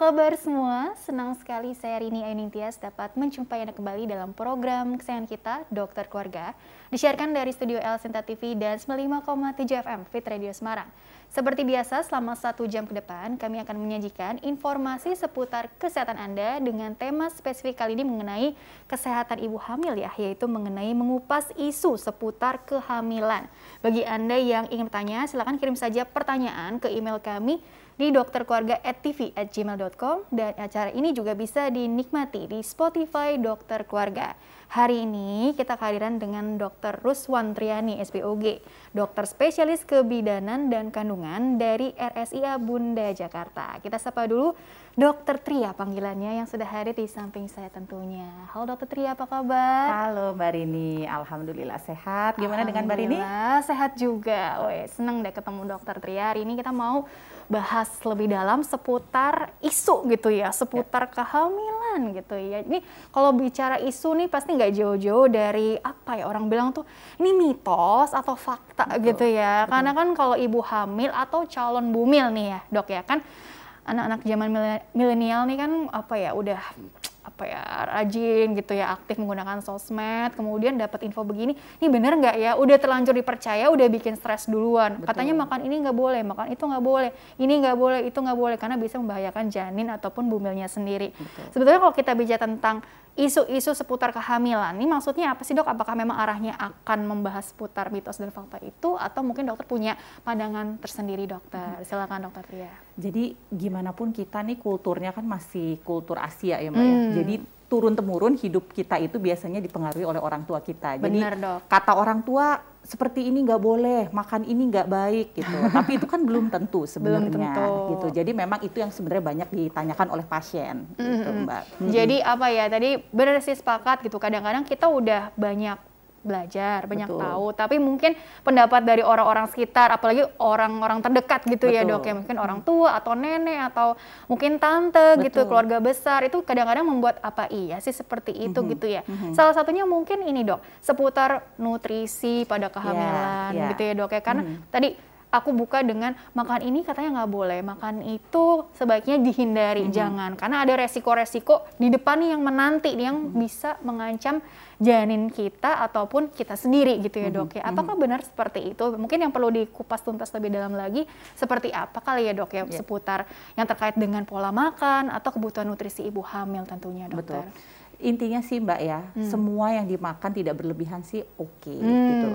kabar semua? Senang sekali saya Rini Ainingtyas dapat menjumpai Anda kembali dalam program kesayangan kita, Dokter Keluarga, disiarkan dari Studio L Senta TV dan 95,7 FM Fit Radio Semarang. Seperti biasa, selama satu jam ke depan, kami akan menyajikan informasi seputar kesehatan Anda dengan tema spesifik kali ini mengenai kesehatan ibu hamil ya, yaitu mengenai mengupas isu seputar kehamilan. Bagi Anda yang ingin bertanya, silakan kirim saja pertanyaan ke email kami di dokterkeluarga@tv@gmail.com dan acara ini juga bisa dinikmati di Spotify Dokter Keluarga. Hari ini kita kehadiran dengan Dr. Ruswan Triani SPOG, dokter spesialis kebidanan dan kandungan dari RSIA Bunda Jakarta. Kita sapa dulu Dokter Tria panggilannya yang sudah hadir di samping saya tentunya. Halo Dokter Tria, apa kabar? Halo Mbak Rini, Alhamdulillah sehat. Gimana dengan Mbak Rini? Sehat juga. Woi, senang deh ketemu Dokter Tria. Hari ini kita mau bahas lebih dalam seputar isu gitu ya, seputar kehamilan gitu ya. Ini kalau bicara isu nih pasti nggak jauh-jauh dari apa ya orang bilang tuh ini mitos atau fakta Betul. gitu ya. Betul. Karena kan kalau ibu hamil atau calon bumil nih ya dok ya kan anak-anak zaman milenial nih kan apa ya udah apa ya rajin gitu ya aktif menggunakan sosmed kemudian dapat info begini ini bener nggak ya udah terlanjur dipercaya udah bikin stres duluan Betul. katanya makan ini nggak boleh makan itu nggak boleh ini nggak boleh itu nggak boleh karena bisa membahayakan janin ataupun bumilnya sendiri Betul. sebetulnya kalau kita bicara tentang isu-isu seputar kehamilan ini maksudnya apa sih dok apakah memang arahnya akan membahas seputar mitos dan fakta itu atau mungkin dokter punya pandangan tersendiri dokter silakan dokter Tria jadi gimana pun kita nih kulturnya kan masih kultur Asia ya Mbak ya. hmm. ya. Jadi turun temurun hidup kita itu biasanya dipengaruhi oleh orang tua kita. Jadi Benar, dok. kata orang tua seperti ini nggak boleh, makan ini nggak baik gitu. Tapi itu kan belum tentu sebenarnya gitu. Jadi memang itu yang sebenarnya banyak ditanyakan oleh pasien mm -hmm. gitu, Mbak. Jadi apa ya tadi benar sih sepakat gitu. Kadang-kadang kita udah banyak belajar, banyak Betul. tahu, tapi mungkin pendapat dari orang-orang sekitar, apalagi orang-orang terdekat gitu Betul. ya dok ya, mungkin orang tua atau nenek atau mungkin tante gitu, Betul. gitu, keluarga besar itu kadang-kadang membuat apa iya sih seperti itu mm -hmm. gitu ya. Mm -hmm. Salah satunya mungkin ini dok, seputar nutrisi pada kehamilan yeah, yeah. gitu ya dok ya, karena mm -hmm. tadi aku buka dengan makan ini katanya nggak boleh, makan itu sebaiknya dihindari, mm -hmm. jangan karena ada resiko-resiko di depan nih yang menanti yang mm -hmm. bisa mengancam janin kita ataupun kita sendiri gitu ya dok ya. Apakah benar seperti itu? Mungkin yang perlu dikupas tuntas lebih dalam lagi seperti apa kali ya dok ya yeah. seputar yang terkait dengan pola makan atau kebutuhan nutrisi ibu hamil tentunya dokter. Betul. Intinya sih mbak ya, hmm. semua yang dimakan tidak berlebihan sih oke okay, hmm. gitu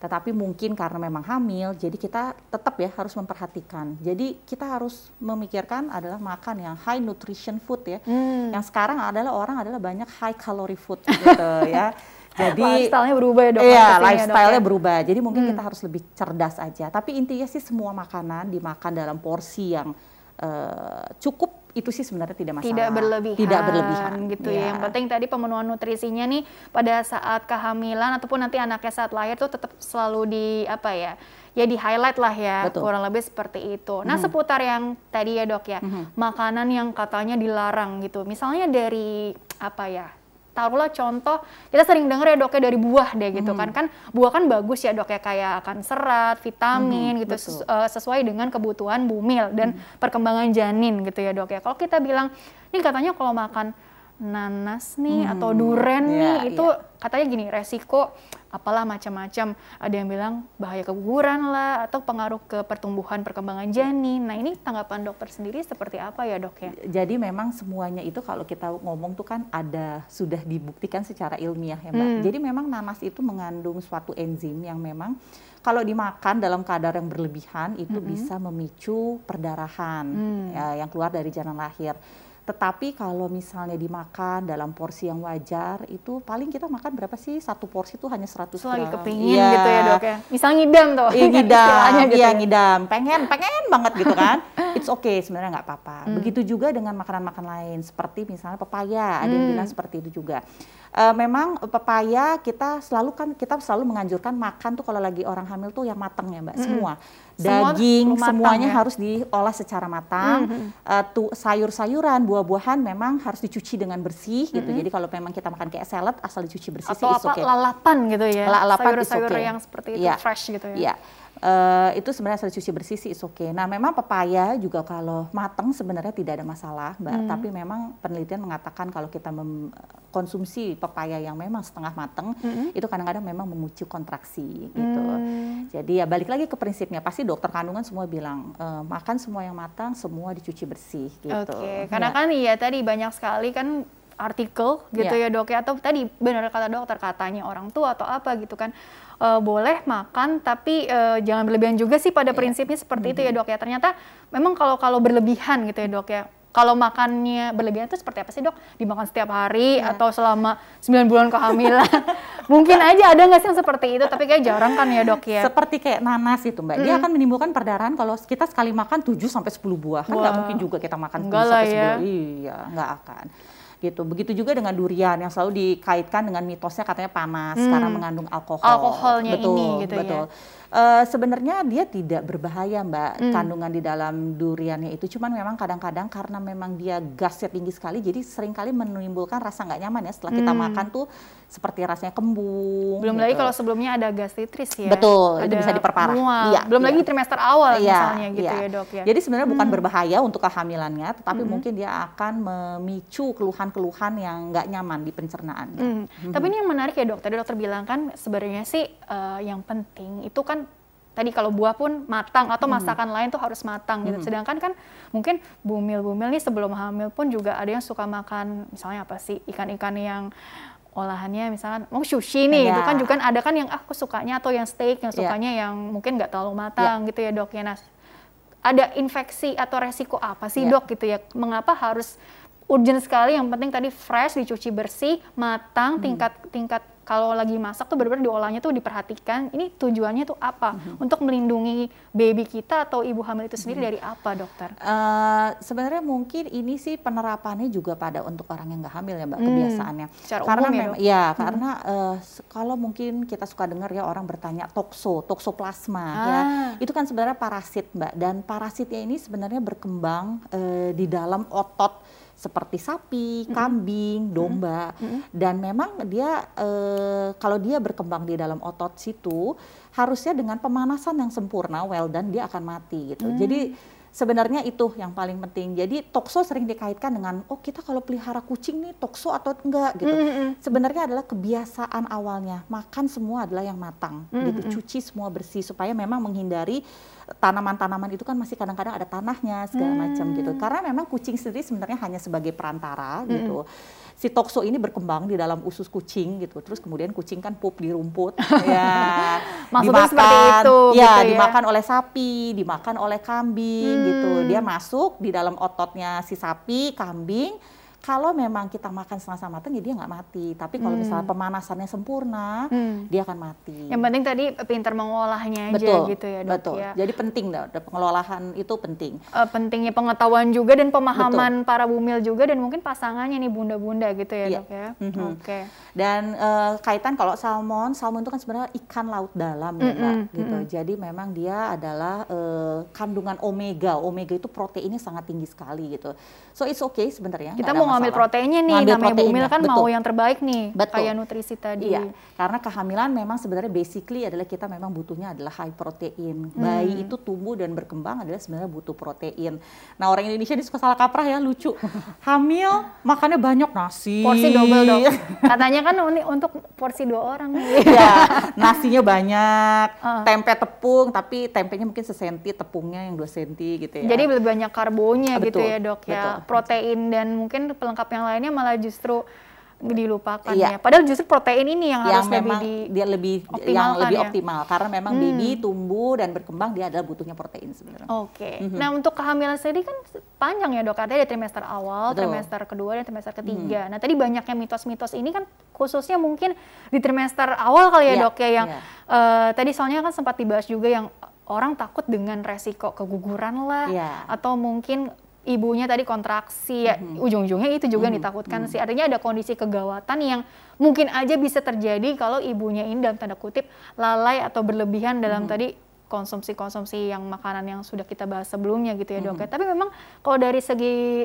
tetapi mungkin karena memang hamil, jadi kita tetap ya harus memperhatikan. Jadi kita harus memikirkan adalah makan yang high nutrition food ya. Hmm. Yang sekarang adalah orang adalah banyak high calorie food gitu ya. Jadi lifestyle-nya berubah ya dok. Iya, ya, lifestyle-nya ya, berubah. Jadi mungkin hmm. kita harus lebih cerdas aja. Tapi intinya sih semua makanan dimakan dalam porsi yang uh, cukup itu sih sebenarnya tidak masalah. Tidak berlebihan. Tidak berlebihan gitu ya. ya. Yang penting tadi pemenuhan nutrisinya nih pada saat kehamilan ataupun nanti anaknya saat lahir tuh tetap selalu di apa ya? Ya di highlight lah ya, Betul. kurang lebih seperti itu. Nah, mm -hmm. seputar yang tadi ya, Dok ya. Mm -hmm. Makanan yang katanya dilarang gitu. Misalnya dari apa ya? Taruhlah contoh kita sering dengar ya dok ya dari buah deh gitu hmm. kan kan buah kan bagus ya dok ya kayak akan serat vitamin hmm, gitu betul. Eh, sesuai dengan kebutuhan bumil dan hmm. perkembangan janin gitu ya dok ya kalau kita bilang ini katanya kalau makan nanas nih hmm. atau duren yeah, nih itu yeah. katanya gini resiko apalah macam-macam ada yang bilang bahaya keguguran lah atau pengaruh ke pertumbuhan perkembangan janin nah ini tanggapan dokter sendiri seperti apa ya dok ya jadi memang semuanya itu kalau kita ngomong tuh kan ada sudah dibuktikan secara ilmiah ya mbak hmm. jadi memang nanas itu mengandung suatu enzim yang memang kalau dimakan dalam kadar yang berlebihan itu -hmm. bisa memicu perdarahan hmm. ya, yang keluar dari jalan lahir tetapi kalau misalnya dimakan dalam porsi yang wajar, itu paling kita makan berapa sih? Satu porsi itu hanya 100 gram. Lagi kepingin ya. gitu ya dok ya? Misalnya ngidam tuh. Iya ngidam, gitu iya ya. ngidam. Pengen, pengen banget gitu kan. It's okay sebenarnya nggak apa-apa. Hmm. Begitu juga dengan makanan-makanan lain. Seperti misalnya pepaya, ada yang hmm. bilang seperti itu juga uh, memang pepaya kita selalu kan kita selalu menganjurkan makan tuh kalau lagi orang hamil tuh yang matang ya mbak mm -hmm. semua daging Semua semuanya ya? harus diolah secara matang mm -hmm. uh, tuh sayur-sayuran buah-buahan memang harus dicuci dengan bersih mm -hmm. gitu jadi kalau memang kita makan kayak salad asal dicuci bersih atau sih apa okay. lalapan gitu ya lalapan sayur-sayur okay. yang seperti itu yeah. fresh gitu ya yeah Uh, itu sebenarnya asal cuci bersih sih oke. Okay. Nah memang pepaya juga kalau matang sebenarnya tidak ada masalah mbak. Hmm. Tapi memang penelitian mengatakan kalau kita konsumsi pepaya yang memang setengah matang hmm. itu kadang-kadang memang memicu kontraksi gitu. Hmm. Jadi ya balik lagi ke prinsipnya pasti dokter kandungan semua bilang e, makan semua yang matang semua dicuci bersih gitu. Oke. Okay. Karena ya. kan iya tadi banyak sekali kan artikel gitu yeah. ya dok ya atau tadi benar kata dokter katanya orang tua atau apa gitu kan uh, boleh makan tapi uh, jangan berlebihan juga sih pada yeah. prinsipnya seperti mm -hmm. itu ya dok ya ternyata memang kalau kalau berlebihan gitu ya dok ya kalau makannya berlebihan itu seperti apa sih dok? Dimakan setiap hari yeah. atau selama 9 bulan kehamilan? Mungkin aja ada nggak sih yang seperti itu, tapi kayak jarang kan ya dok ya? Seperti kayak nanas itu mbak, mm. dia akan menimbulkan perdarahan kalau kita sekali makan 7 sampai 10 buah. Kan nggak mungkin juga kita makan 7 sampai 10 ya. Iya, nggak akan gitu. Begitu juga dengan durian yang selalu dikaitkan dengan mitosnya katanya panas hmm. karena mengandung alkohol. Alkoholnya betul, ini gitu ya. betul. Uh, sebenarnya dia tidak berbahaya mbak hmm. kandungan di dalam duriannya itu cuman memang kadang-kadang karena memang dia gasnya tinggi sekali jadi sering kali menimbulkan rasa nggak nyaman ya setelah hmm. kita makan tuh seperti rasanya kembung. Belum gitu. lagi kalau sebelumnya ada gastritris ya. Betul, ada itu bisa diperparah. Iya, Belum iya. lagi trimester awal iya, misalnya gitu iya. ya dok ya. Jadi sebenarnya hmm. bukan berbahaya untuk kehamilannya, tetapi hmm. mungkin dia akan memicu keluhan-keluhan yang nggak nyaman di pencernaannya. Hmm. Hmm. Tapi ini yang menarik ya dok, tadi dokter bilang kan sebenarnya sih uh, yang penting itu kan tadi kalau buah pun matang atau masakan hmm. lain tuh harus matang gitu. Hmm. Sedangkan kan mungkin bumil-bumil nih sebelum hamil pun juga ada yang suka makan misalnya apa sih ikan-ikan yang olahannya misalkan mau sushi nih yeah. itu kan juga ada kan yang ah, aku sukanya atau yang steak yang iya. sukanya yeah. yang mungkin nggak terlalu matang yeah. gitu ya dok ya nah ada infeksi atau resiko apa sih yeah. dok gitu ya mengapa harus urgent sekali yang penting tadi fresh dicuci bersih matang hmm. tingkat tingkat kalau lagi masak tuh benar-benar diolahnya tuh diperhatikan ini tujuannya tuh apa hmm. untuk melindungi baby kita atau ibu hamil itu sendiri hmm. dari apa dokter? Uh, sebenarnya mungkin ini sih penerapannya juga pada untuk orang yang nggak hamil ya mbak hmm. kebiasaannya. Secara karena umum ya, ya hmm. karena uh, kalau mungkin kita suka dengar ya orang bertanya tokso, toksoplasma ya. ah. ya itu kan sebenarnya parasit mbak dan parasitnya ini sebenarnya berkembang uh, di dalam otot seperti sapi, kambing, domba, mm-hmm. dan memang dia e, kalau dia berkembang di dalam otot situ harusnya dengan pemanasan yang sempurna, well done dia akan mati gitu. Mm. Jadi sebenarnya itu yang paling penting. Jadi tokso sering dikaitkan dengan oh kita kalau pelihara kucing nih tokso atau enggak gitu. Mm-hmm. Sebenarnya adalah kebiasaan awalnya makan semua adalah yang matang, mm-hmm. gitu cuci semua bersih supaya memang menghindari tanaman-tanaman itu kan masih kadang-kadang ada tanahnya segala hmm. macam gitu. Karena memang kucing sendiri sebenarnya hanya sebagai perantara hmm. gitu. Si tokso ini berkembang di dalam usus kucing gitu. Terus kemudian kucing kan pup di rumput ya. Maksudnya dimakan, seperti itu ya, gitu ya, dimakan oleh sapi, dimakan oleh kambing hmm. gitu. Dia masuk di dalam ototnya si sapi, kambing kalau memang kita makan setengah matang ya dia nggak mati. Tapi kalau hmm. misalnya pemanasannya sempurna, hmm. dia akan mati. Yang penting tadi pintar mengolahnya aja betul, gitu ya dok Betul. Ya. Jadi penting dah, pengelolaan itu penting. Uh, pentingnya pengetahuan juga dan pemahaman betul. para bumil juga dan mungkin pasangannya nih bunda-bunda gitu ya, ya. dok ya. Mm -hmm. Oke. Okay. Dan uh, kaitan kalau salmon, salmon itu kan sebenarnya ikan laut dalam mm -hmm. ya mbak. Gitu. Mm -hmm. Jadi memang dia adalah uh, kandungan omega. Omega itu proteinnya sangat tinggi sekali gitu. So it's okay sebenarnya. Kita mau ngambil proteinnya nih, ngambil namanya bumil kan Betul. mau yang terbaik nih, Betul. kayak nutrisi tadi. Iya, karena kehamilan memang sebenarnya basically adalah kita memang butuhnya adalah high protein. Hmm. Bayi itu tumbuh dan berkembang adalah sebenarnya butuh protein. Nah orang Indonesia ini suka salah kaprah ya, lucu. Hamil makannya banyak nasi. Porsi double dong. Katanya kan ini untuk porsi dua orang. Iya, nasinya banyak, uh. tempe tepung, tapi tempenya mungkin sesenti, tepungnya yang dua senti gitu ya. Jadi lebih banyak karbonya betul, gitu ya dok ya. Betul. Protein dan mungkin pelengkap yang lainnya malah justru dilupakan iya. ya. Padahal justru protein ini yang, yang harus memang lebih di, dia lebih yang lebih ya? optimal karena memang hmm. baby tumbuh dan berkembang dia adalah butuhnya protein sebenarnya. Oke. Okay. Mm -hmm. Nah, untuk kehamilan sendiri kan panjang ya, Dok. Ada trimester awal, Betul. trimester kedua dan trimester ketiga. Hmm. Nah, tadi banyaknya mitos-mitos ini kan khususnya mungkin di trimester awal kali ya, yeah. Dok ya yang yeah. Iya. uh, tadi soalnya kan sempat dibahas juga yang orang takut dengan resiko keguguran lah yeah. atau mungkin ibunya tadi kontraksi ya mm-hmm. ujung-ujungnya itu juga mm-hmm. ditakutkan mm-hmm. sih artinya ada kondisi kegawatan yang mungkin aja bisa terjadi kalau ibunya ini dalam tanda kutip lalai atau berlebihan dalam mm-hmm. tadi konsumsi-konsumsi yang makanan yang sudah kita bahas sebelumnya gitu ya dok mm-hmm. tapi memang kalau dari segi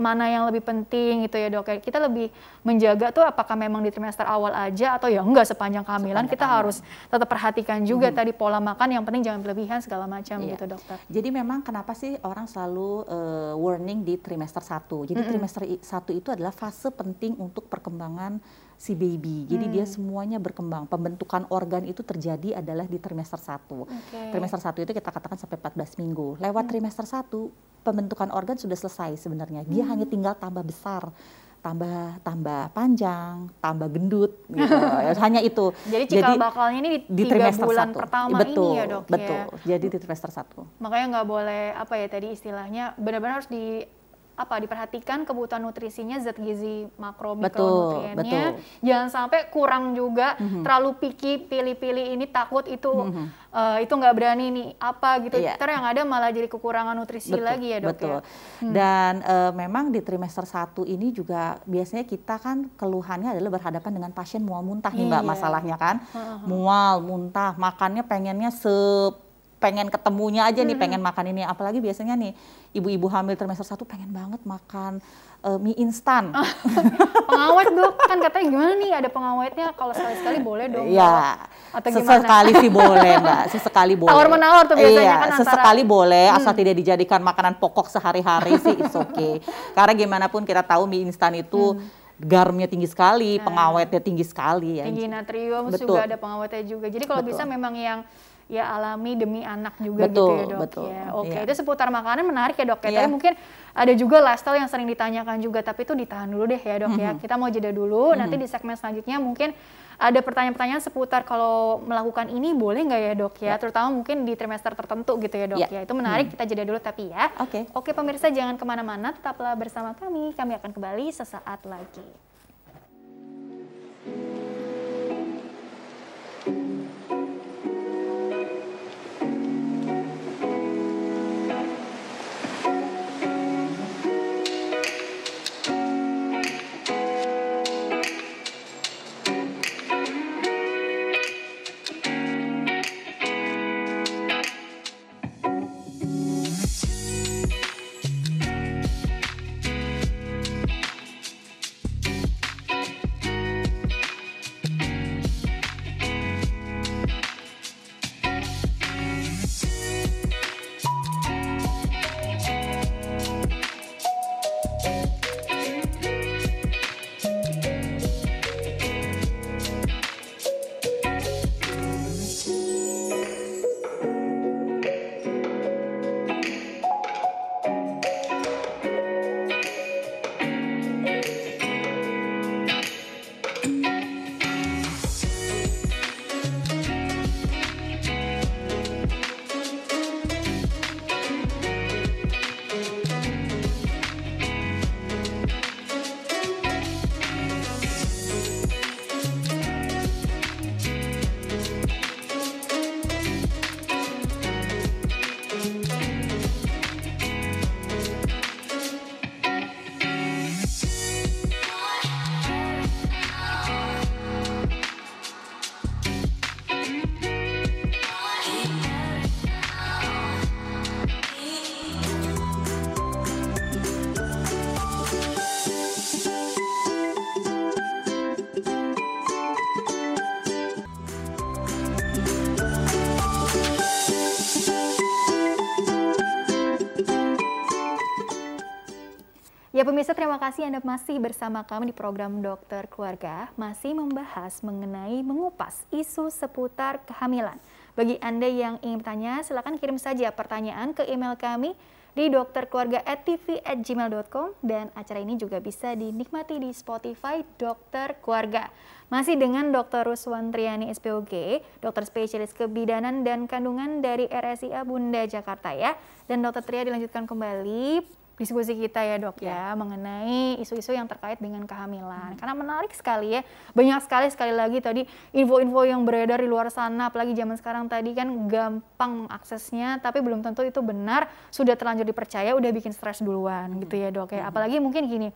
mana yang lebih penting gitu ya dok ya kita lebih menjaga tuh apakah memang di trimester awal aja atau ya enggak sepanjang kehamilan sepanjang kita kehamilan. harus tetap perhatikan juga hmm. tadi pola makan yang penting jangan berlebihan segala macam iya. gitu dokter jadi memang kenapa sih orang selalu uh, warning di trimester satu jadi mm -hmm. trimester satu itu adalah fase penting untuk perkembangan si baby. Jadi hmm. dia semuanya berkembang. Pembentukan organ itu terjadi adalah di trimester 1. Okay. Trimester 1 itu kita katakan sampai 14 minggu. Lewat hmm. trimester 1 pembentukan organ sudah selesai sebenarnya. Dia hmm. hanya tinggal tambah besar tambah tambah panjang, tambah gendut gitu. Hanya itu. Jadi cikal Jadi, bakalnya ini di, di trimester bulan satu. pertama betul, ini ya, Dok Betul. Ya? Jadi di trimester satu. Makanya nggak boleh apa ya tadi istilahnya benar-benar harus di apa diperhatikan kebutuhan nutrisinya zat gizi makro mikronutriennya jangan sampai kurang juga mm-hmm. terlalu picky pilih-pilih ini takut itu mm-hmm. uh, itu nggak berani nih apa gitu yeah. yang ada malah jadi kekurangan nutrisi betul, lagi ya dok betul ya? hmm. dan uh, memang di trimester satu ini juga biasanya kita kan keluhannya adalah berhadapan dengan pasien mual muntah nih mbak iya. masalahnya kan uh-huh. mual muntah makannya pengennya se pengen ketemunya aja nih, hmm. pengen makan ini. Apalagi biasanya nih ibu-ibu hamil trimester satu pengen banget makan uh, mie instan. pengawet dok, kan katanya gimana nih ada pengawetnya? Kalau sekali-sekali boleh dong. Iya. Atau gimana? Sesekali sih boleh mbak, sesekali boleh. Tawar menawar tuh biasanya iya, kan antara. Sesekali boleh, hmm. asal tidak dijadikan makanan pokok sehari-hari sih, it's okay. Karena gimana pun kita tahu mie instan itu hmm garamnya tinggi sekali, nah, pengawetnya tinggi sekali ya. Tinggi natrium Betul. juga ada pengawetnya juga. Jadi kalau bisa memang yang ya alami demi anak juga betul, gitu ya dok betul, ya. Oke iya. itu seputar makanan menarik ya dok ya. Tapi iya. mungkin ada juga lifestyle yang sering ditanyakan juga tapi itu ditahan dulu deh ya dok mm -hmm. ya. Mhm. Kita mau jeda dulu. Mm -hmm. Nanti di segmen selanjutnya mungkin ada pertanyaan-pertanyaan seputar kalau melakukan ini boleh nggak ya dok ya? ya. Terutama mungkin di trimester tertentu gitu ya dok ya. ya. Itu menarik. Hmm. Kita jeda dulu tapi ya. Oke. Okay. Oke pemirsa jangan ke mana-mana. Tetaplah bersama kami. Kami akan kembali sesaat lagi. Terima kasih Anda masih bersama kami di program Dokter Keluarga masih membahas mengenai mengupas isu seputar kehamilan. Bagi Anda yang ingin bertanya silakan kirim saja pertanyaan ke email kami di dokterkeluarga@tv@gmail.com dan acara ini juga bisa dinikmati di Spotify Dokter Keluarga. Masih dengan Dr. Ruswan Triani SPOG, dokter spesialis kebidanan dan kandungan dari RSIA Bunda Jakarta ya. Dan Dokter Tria dilanjutkan kembali diskusi kita ya dok ya, ya mengenai isu-isu yang terkait dengan kehamilan. Hmm. Karena menarik sekali ya, banyak sekali sekali lagi tadi info-info yang beredar di luar sana, apalagi zaman sekarang tadi kan gampang mengaksesnya, tapi belum tentu itu benar, sudah terlanjur dipercaya, udah bikin stres duluan hmm. gitu ya dok ya. Apalagi mungkin gini,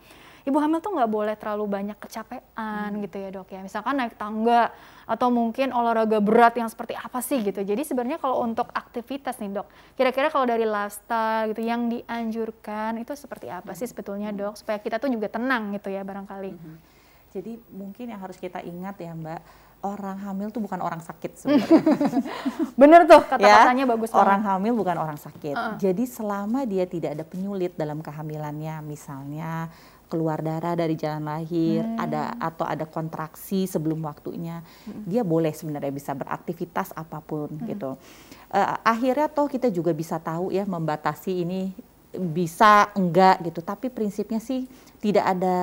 ibu hamil tuh nggak boleh terlalu banyak kecapean hmm. gitu ya dok ya. Misalkan naik tangga atau mungkin olahraga berat yang seperti apa sih gitu. Jadi sebenarnya kalau untuk aktivitas nih dok, kira-kira kalau dari lifestyle gitu yang dianjurkan itu seperti apa hmm. sih sebetulnya dok? Supaya kita tuh juga tenang gitu ya barangkali. Hmm. Jadi mungkin yang harus kita ingat ya Mbak, orang hamil tuh bukan orang sakit sebenarnya. Bener tuh kata-katanya ya, bagus banget. Orang hamil bukan orang sakit. Uh -uh. Jadi selama dia tidak ada penyulit dalam kehamilannya, misalnya keluar darah dari jalan lahir, hmm. ada atau ada kontraksi sebelum waktunya, hmm. dia boleh sebenarnya bisa beraktivitas apa pun hmm. gitu. Uh, akhirnya toh kita juga bisa tahu ya membatasi ini bisa enggak gitu, tapi prinsipnya sih tidak ada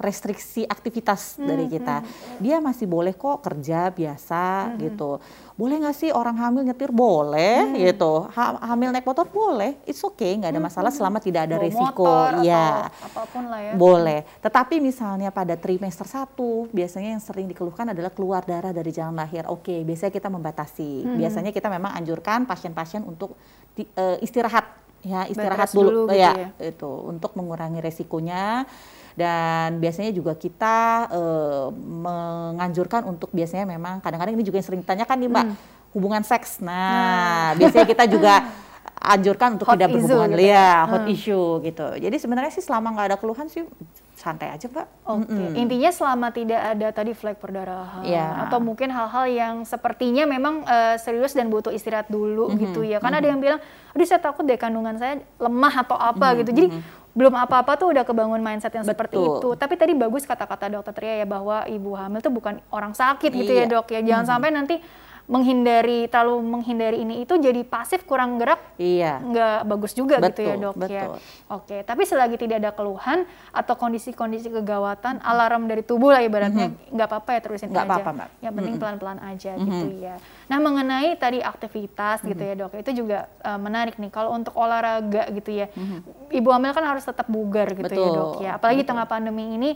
restriksi aktivitas hmm, dari kita. Hmm. Dia masih boleh kok kerja biasa hmm. gitu. Boleh nggak sih orang hamil nyetir? Boleh hmm. gitu. Ha hamil naik motor boleh. It's okay, nggak ada hmm, masalah hmm. selama tidak ada Bawa resiko. Motor ya. apa pun lah ya. Boleh. Tetapi misalnya pada trimester satu biasanya yang sering dikeluhkan adalah keluar darah dari jalan lahir. Oke, okay, biasanya kita membatasi. Hmm. Biasanya kita memang anjurkan pasien-pasien untuk di, uh, istirahat ya istirahat dulu, dulu gitu ya, ya itu untuk mengurangi resikonya dan biasanya juga kita uh, menganjurkan untuk biasanya memang kadang-kadang ini juga yang sering ditanyakan nih mbak hmm. hubungan seks nah, nah. biasanya kita juga anjurkan untuk hot tidak berhubungan gitu. ya hot hmm. issue gitu jadi sebenarnya sih selama nggak ada keluhan sih santai aja pak. Oke. Okay. Mm -hmm. Intinya selama tidak ada tadi flek perdarahan yeah. atau mungkin hal-hal yang sepertinya memang uh, serius dan butuh istirahat dulu mm -hmm. gitu ya. Karena mm -hmm. ada yang bilang, aduh saya takut deh kandungan saya lemah atau apa mm -hmm. gitu. Jadi belum apa-apa tuh udah kebangun mindset yang Betul. seperti itu. Tapi tadi bagus kata-kata dokter Tria ya bahwa ibu hamil tuh bukan orang sakit gitu ya iya. dok ya. Jangan mm -hmm. sampai nanti menghindari terlalu menghindari ini itu jadi pasif kurang gerak iya nggak bagus juga betul, gitu ya dok ya. betul. ya oke tapi selagi tidak ada keluhan atau kondisi-kondisi kegawatan mm-hmm. alarm dari tubuh lah ibaratnya mm-hmm. nggak apa-apa ya terusin nggak aja apa-apa mbak yang penting mm-hmm. pelan-pelan aja mm-hmm. gitu ya nah mengenai tadi aktivitas mm-hmm. gitu ya dok itu juga uh, menarik nih kalau untuk olahraga gitu ya mm-hmm. ibu hamil kan harus tetap bugar gitu betul. ya dok ya apalagi betul. tengah pandemi ini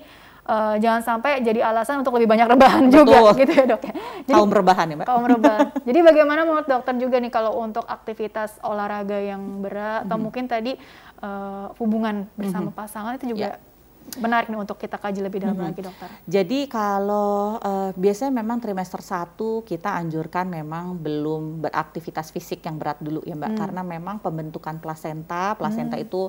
uh, jangan sampai jadi alasan untuk lebih banyak rebahan Betul. juga gitu ya dok ya. Jadi, kaum rebahan ya mbak. Kaum rebahan. jadi bagaimana menurut dokter juga nih kalau untuk aktivitas olahraga yang berat atau hmm. mungkin tadi uh, hubungan bersama hmm. pasangan itu juga yeah menarik nih untuk kita kaji lebih dalam hmm. lagi dokter. Jadi kalau uh, biasanya memang trimester 1 kita anjurkan memang belum beraktivitas fisik yang berat dulu ya mbak, hmm. karena memang pembentukan plasenta, plasenta hmm. itu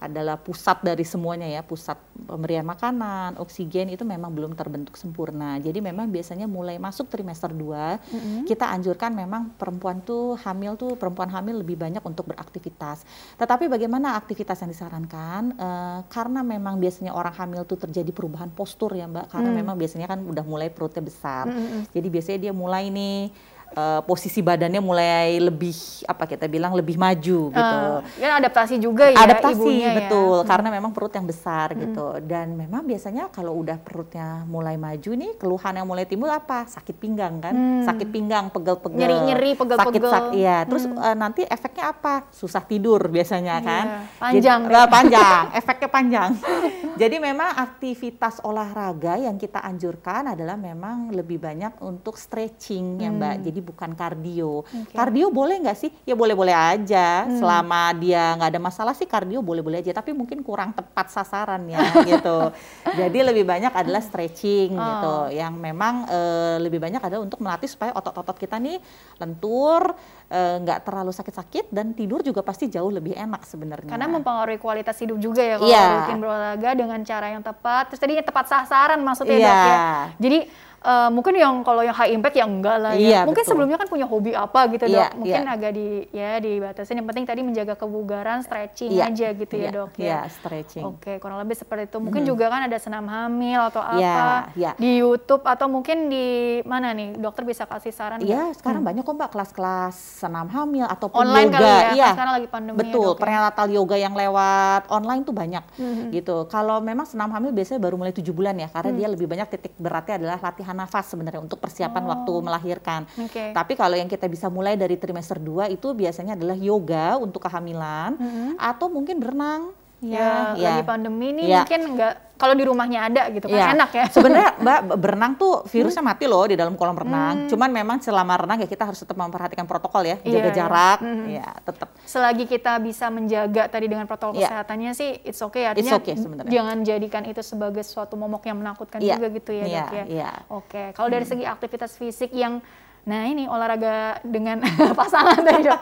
adalah pusat dari semuanya ya, pusat pemberian makanan, oksigen itu memang belum terbentuk sempurna. Jadi memang biasanya mulai masuk trimester 2, mm-hmm. kita anjurkan memang perempuan tuh hamil tuh perempuan hamil lebih banyak untuk beraktivitas. Tetapi bagaimana aktivitas yang disarankan? E, karena memang biasanya orang hamil tuh terjadi perubahan postur ya, Mbak. Karena mm. memang biasanya kan udah mulai perutnya besar. Mm-hmm. Jadi biasanya dia mulai nih uh, posisi badannya mulai lebih apa kita bilang lebih maju gitu. Uh, ya adaptasi juga ya adaptasi, ibunya ya. betul ya. karena memang perut yang besar hmm. gitu dan memang biasanya kalau udah perutnya mulai maju nih keluhan yang mulai timbul apa sakit pinggang kan hmm. sakit pinggang pegel-pegel nyeri nyeri pegel-pegel sakit sak iya terus hmm. uh, nanti efeknya apa susah tidur biasanya iya, kan panjang Jadi, uh, panjang efeknya panjang jadi memang aktivitas olahraga yang kita anjurkan adalah memang lebih banyak untuk stretching hmm. ya mbak jadi bukan kardio. Okay. Kardio boleh nggak sih? Ya boleh-boleh aja. Hmm. Selama dia nggak ada masalah sih kardio boleh-boleh aja. Tapi mungkin kurang tepat sasaran ya gitu. Jadi lebih banyak adalah stretching oh. gitu. Yang memang e, lebih banyak adalah untuk melatih supaya otot-otot kita nih lentur, eh, nggak e, terlalu sakit-sakit dan tidur juga pasti jauh lebih enak sebenarnya. Karena mempengaruhi kualitas hidup juga ya kalau yeah. rutin berolahraga dengan cara yang tepat. Terus tadinya tepat sasaran maksudnya yeah. dok ya. Jadi Uh, mungkin yang kalau yang high impact ya enggak lah ya. Iya, mungkin betul. sebelumnya kan punya hobi apa gitu iya, dok. Mungkin iya. agak di ya dibatasin. Yang penting tadi menjaga kebugaran, stretching iya, aja gitu ya, iya, ya dok ya. Iya, stretching. Oke, kurang lebih seperti itu. Mungkin hmm. juga kan ada senam hamil atau iya, apa iya, iya. di YouTube atau mungkin di mana nih dokter bisa kasih saran? Iya, gak? sekarang hmm. banyak kok mbak kelas-kelas senam hamil ataupun online yoga. Kali ya, iya, kan sekarang lagi pandemi. Ya, betul, ya, prenatal yoga yang lewat online tuh banyak hmm. gitu. Kalau memang senam hamil biasanya baru mulai tujuh bulan ya, karena hmm. dia lebih banyak titik beratnya adalah latihan nafas sebenarnya untuk persiapan oh. waktu melahirkan. Okay. Tapi kalau yang kita bisa mulai dari trimester 2 itu biasanya adalah yoga untuk kehamilan mm -hmm. atau mungkin berenang. Ya, ya, lagi pandemi ini ya. mungkin nggak kalau di rumahnya ada gitu kan Iya. enak ya. Sebenarnya Mbak berenang tuh virusnya mati loh di dalam kolam renang. Hmm. Cuman memang selama renang ya kita harus tetap memperhatikan protokol ya, jaga iya. jarak, Mhm. ya tetap. Selagi kita bisa menjaga tadi dengan protokol Iya. kesehatannya sih it's okay artinya okay sebenarnya. jangan jadikan itu sebagai suatu momok yang menakutkan Iya. juga gitu ya Iya, dok ya. iya. Oke, kalau dari segi aktivitas fisik yang Nah ini olahraga dengan pasangan tadi dok.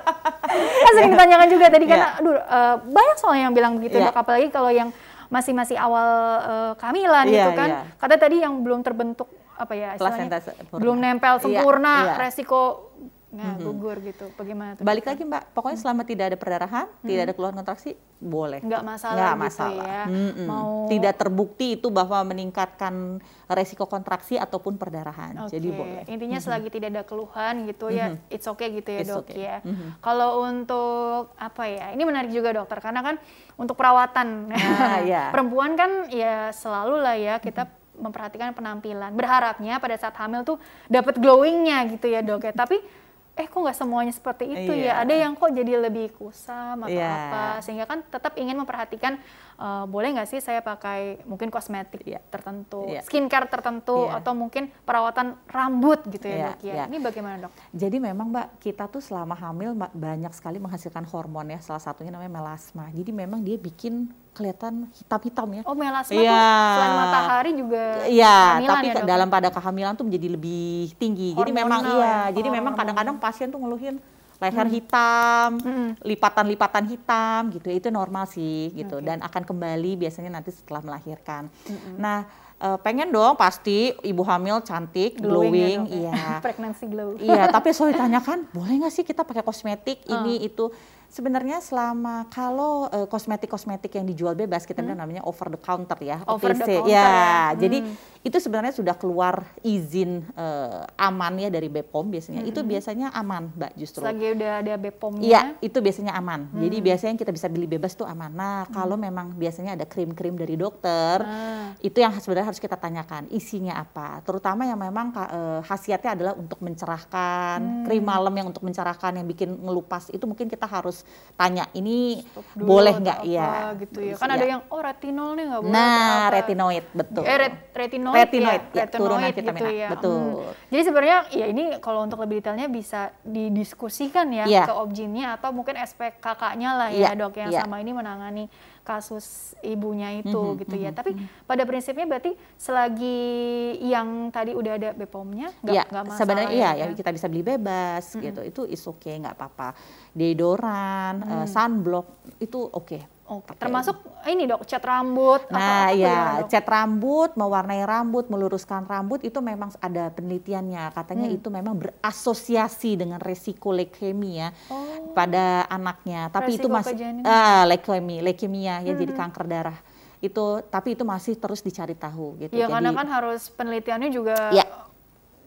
Kan sering ditanyakan juga tadi kan, Iya. aduh eh, banyak soalnya yang bilang begitu Iya. dok. Apalagi kalau yang masih masih awal eh, kehamilan Iya, gitu kan. iya. Katanya tadi yang belum terbentuk apa ya istilahnya belum nempel Iya, sempurna, iya. resiko nah, gugur gitu. Bagaimana tuh? Balik lagi Mbak, pokoknya selama tidak ada perdarahan, tidak ada keluhan kontraksi, boleh. Nggak masalah Nggak gitu masalah. ya. Mm-mm. Mau- Tidak terbukti itu bahwa meningkatkan resiko kontraksi ataupun perdarahan. Oke, Jadi boleh. Intinya selagi tidak ada keluhan gitu ya, it's okay gitu ya It's dok okay. ya. Mhm. Kalau untuk apa ya, ini menarik juga dokter karena kan untuk perawatan Nah, iya. perempuan kan ya selalu lah ya kita memperhatikan penampilan. Berharapnya pada saat hamil tuh dapat glowingnya gitu ya dok ya. Tapi eh kok nggak semuanya seperti itu ya. Iya. Ada yang kok jadi lebih kusam atau Iya. apa. Sehingga kan tetap ingin memperhatikan eh, boleh nggak sih saya pakai mungkin kosmetik Iya. tertentu, Iya. skincare tertentu Iya. atau mungkin perawatan rambut gitu ya Iya, dok ya. iya. Ini bagaimana dok? Jadi memang Mbak, kita tuh selama hamil banyak sekali menghasilkan hormon ya, salah satunya namanya melasma. Jadi memang dia bikin kelihatan hitam-hitam ya. Oh melasma Iya. tuh selain matahari juga Iya, kehamilan tapi ya, dok? dalam pada kehamilan tuh menjadi lebih tinggi. Jadi memang Hormonal iya, ya? jadi Oh, memang hormonal. kadang-kadang pasien tuh ngeluhin leher hitam, Mm-mm. lipatan-lipatan hitam gitu. Itu normal sih gitu Oke. dan akan kembali biasanya nanti setelah melahirkan. Nah, eh, pengen dong pasti ibu hamil cantik, glowing, ya, dok, ya. iya. Pregnancy glow. Iya, tapi selalu ditanyakan, boleh nggak sih kita pakai kosmetik Ah. ini itu? Sebenarnya selama kalau eh, kosmetik-kosmetik yang dijual bebas kita bilang namanya over the counter ya, Hmm. Over the OTC. counter ya. ya. Jadi Hmm. itu sebenarnya sudah keluar izin eh, aman ya dari BPOM biasanya. Itu biasanya aman, Mbak, justru. Hmm. Selagi udah ada BPOM-nya. Iya, itu biasanya aman. Jadi Hmm. biasanya yang kita bisa beli bebas tuh aman. Nah, kalau memang biasanya ada krim-krim dari dokter, Ah. itu yang sebenarnya harus kita tanyakan isinya apa. Terutama yang memang eh, khasiatnya adalah untuk mencerahkan, Hmm. krim malam yang untuk mencerahkan, yang bikin ngelupas. Itu mungkin kita harus tanya, ini Stop dulu boleh nggak? Iya. gitu ya. Kan ada yang oh retinol nih nggak boleh. Nah, retinoid betul. Eh, ret- retinoid, Retinoid, ya, ya, turunan retinoid vitamin gitu A, ya. betul. Hmm. Jadi sebenarnya ya ini kalau untuk lebih detailnya bisa didiskusikan ya Iya. ke objinnya atau mungkin SPKK-nya lah ya Iya, dok yang iya. sama ini menangani kasus ibunya itu Mhm, gitu ya. mhm, Tapi pada prinsipnya berarti selagi yang tadi udah ada BPOM-nya nggak Iya, nggak masalah sebenarnya ya, iya dok ya kita bisa beli bebas gitu. Itu is okay, nggak apa-apa. Deodoran, eh, sunblock itu oke. Oke, Pakai. termasuk ini dok cat rambut atau Nah, apa ya, dok? cat rambut, mewarnai rambut, meluruskan rambut itu memang ada penelitiannya. Katanya Hmm. itu memang berasosiasi dengan resiko leukemia Oh. pada anaknya. Tapi itu Resiko masih kejanin. ah leukemia, leukemia ya jadi Hmm. kanker darah. Itu tapi itu masih terus dicari tahu gitu. Ya karena Jadi- kan harus penelitiannya juga Iya.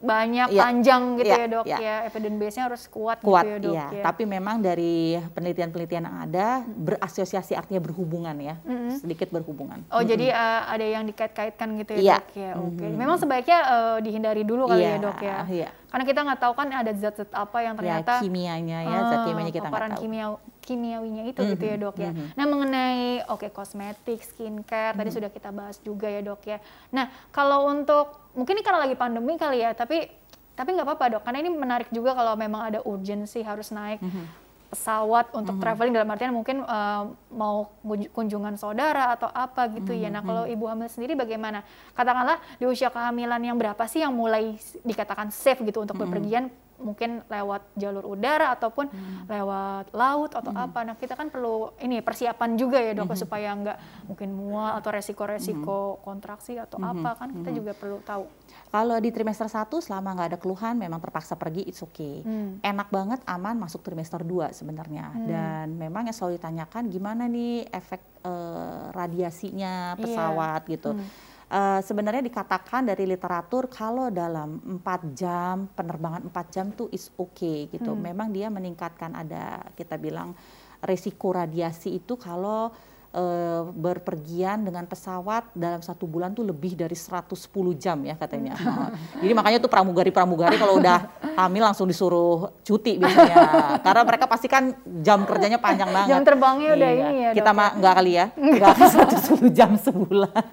Banyak Iya. panjang gitu Iya, ya dok iya. ya evidence base-nya harus kuat, kuat gitu ya dok iya. ya. Tapi memang dari penelitian-penelitian yang ada berasosiasi artinya berhubungan ya, Mm-mm. sedikit berhubungan. Oh jadi uh, ada yang dikait-kaitkan gitu ya Iya. dok ya. Oke. Mhm. Memang sebaiknya uh, dihindari dulu kali Iya, ya dok ya. iya. Karena kita nggak tahu kan ada zat-zat apa yang ternyata ya kimianya ya, zat ah, kimianya kita nggak tahu. kimia kimiawinya itu gitu ya Mhm, dok ya. mhm. Nah mengenai oke kosmetik, skincare Mhm. tadi sudah kita bahas juga ya dok ya. Nah kalau untuk mungkin ini karena lagi pandemi kali ya, tapi tapi nggak apa-apa dok, karena ini menarik juga kalau memang ada urgensi harus naik Mhm. pesawat untuk traveling dalam artian mungkin eh, mau kunj- kunjungan saudara atau apa gitu ya. Nah kalau ibu hamil sendiri bagaimana? Katakanlah di usia kehamilan yang berapa sih yang mulai dikatakan safe gitu untuk bepergian? Mungkin lewat jalur udara ataupun lewat laut atau apa. Nah kita kan perlu ini persiapan juga ya dok supaya nggak mungkin mual atau resiko-resiko kontraksi atau apa kan kita juga perlu tahu. Kalau di trimester 1 selama nggak ada keluhan memang terpaksa pergi it's okay. Hmm. Enak banget aman masuk trimester 2 sebenarnya. Dan memang yang selalu ditanyakan gimana nih efek eh, radiasinya Iya. pesawat gitu. Hmm. Eh, sebenarnya dikatakan dari literatur kalau dalam 4 jam penerbangan 4 jam tuh is okay gitu. Hmm. Memang dia meningkatkan ada kita bilang resiko radiasi itu kalau uh, berpergian dengan pesawat dalam satu bulan tuh lebih dari 110 jam ya katanya. Jadi makanya tuh pramugari-pramugari kalau udah hamil langsung disuruh cuti biasanya. Karena mereka pasti kan jam kerjanya panjang banget. Jam terbangnya udah iya. ini ya. Kita mah ya? nggak kali ya, nggak 110 jam sebulan.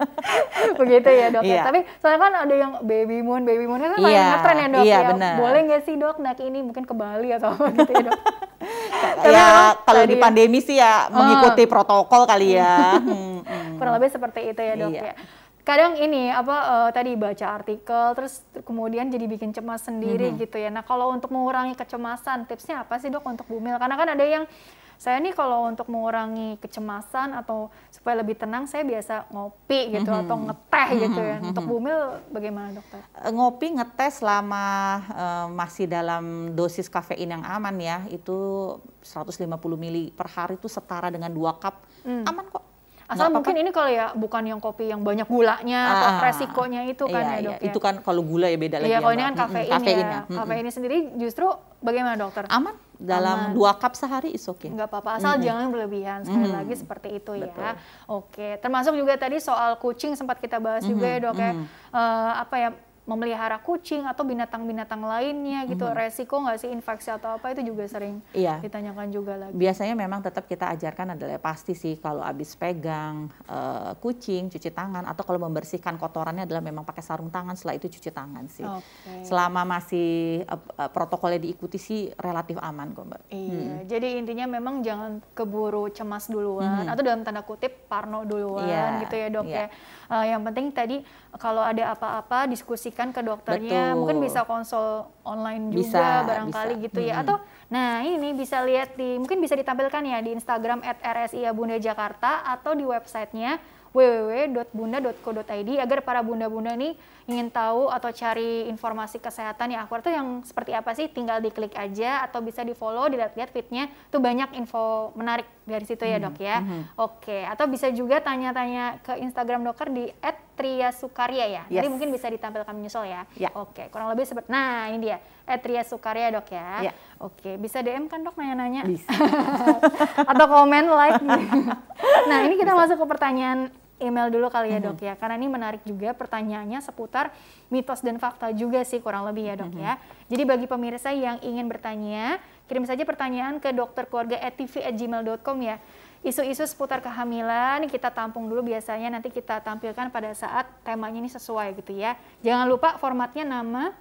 Begitu ya dok ya. iya. ya. Tapi soalnya kan ada yang baby moon, baby moon kan iya, ngetren ya dok iya, ya. Bener. Boleh nggak sih dok naik ini mungkin ke Bali atau apa gitu ya dok? ya kalau di pandemi sih ya mengikuti uh. protokol kali ya. hmm, hmm. Kurang lebih seperti itu ya dok iya. ya kadang ini apa uh, tadi baca artikel terus kemudian jadi bikin cemas sendiri mm-hmm. gitu ya. Nah, kalau untuk mengurangi kecemasan, tipsnya apa sih Dok untuk bumil? Karena kan ada yang saya nih kalau untuk mengurangi kecemasan atau supaya lebih tenang saya biasa ngopi gitu mm-hmm. atau ngeteh gitu ya. Untuk bumil bagaimana dokter? Eh, ngopi ngeteh selama uh, masih dalam dosis kafein yang aman ya itu 150 mili per hari itu setara dengan dua cup mm. aman kok. Asal mungkin ini kalau ya bukan yang kopi yang banyak gulanya ah, atau resikonya itu kan iya, ya dok iya. ya. Itu kan kalau gula ya beda lagi. Iya ya, kalau ini kan kafein, hmm, kafein ya. Hmm. Kafein ini sendiri justru bagaimana dokter? Aman dalam Aman. dua cup sehari is oke. Okay. Nggak apa-apa, asal -hmm. jangan berlebihan. Sekali -hmm. lagi seperti itu ya. Betul. ya. Oke, termasuk juga tadi soal kucing sempat kita bahas -hmm. juga ya dok ya. Uh, apa ya memelihara kucing atau binatang-binatang lainnya gitu mm -hmm. resiko nggak sih infeksi atau apa itu juga sering iya. ditanyakan juga lagi biasanya memang tetap kita ajarkan adalah pasti sih kalau habis pegang uh, kucing cuci tangan atau kalau membersihkan kotorannya adalah memang pakai sarung tangan setelah itu cuci tangan sih okay. selama masih uh, protokolnya diikuti sih relatif aman kok mbak iya hmm. jadi intinya memang jangan keburu cemas duluan hmm. atau dalam tanda kutip parno duluan yeah. gitu ya dok yeah. ya uh, yang penting tadi kalau ada apa-apa diskusikan ke dokternya Betul. mungkin bisa konsul online juga bisa, barangkali bisa. gitu ya hmm. atau nah ini bisa lihat di mungkin bisa ditampilkan ya di Instagram @rsi Bunda Jakarta atau di websitenya www.bunda.co.id agar para bunda-bunda ini ingin tahu atau cari informasi kesehatan yang akurat itu yang seperti apa sih tinggal diklik aja atau bisa di follow dilihat-lihat fitnya tuh banyak info menarik dari situ ya dok ya. Mm-hmm. Oke atau bisa juga tanya-tanya ke Instagram dokter di @triasukarya ya. Yes. Jadi mungkin bisa ditampilkan menyusul ya. Yeah. Oke kurang lebih seperti nah ini dia @triasukarya dok ya. Yeah. Oke bisa DM kan dok nanya-nanya. atau komen like. nah ini kita bisa. masuk ke pertanyaan email dulu kali ya dok mm -hmm. ya karena ini menarik juga pertanyaannya seputar mitos dan fakta juga sih kurang lebih ya dok mm -hmm. ya jadi bagi pemirsa yang ingin bertanya kirim saja pertanyaan ke dokter keluarga gmail.com ya isu-isu seputar kehamilan kita tampung dulu biasanya nanti kita tampilkan pada saat temanya ini sesuai gitu ya jangan lupa formatnya nama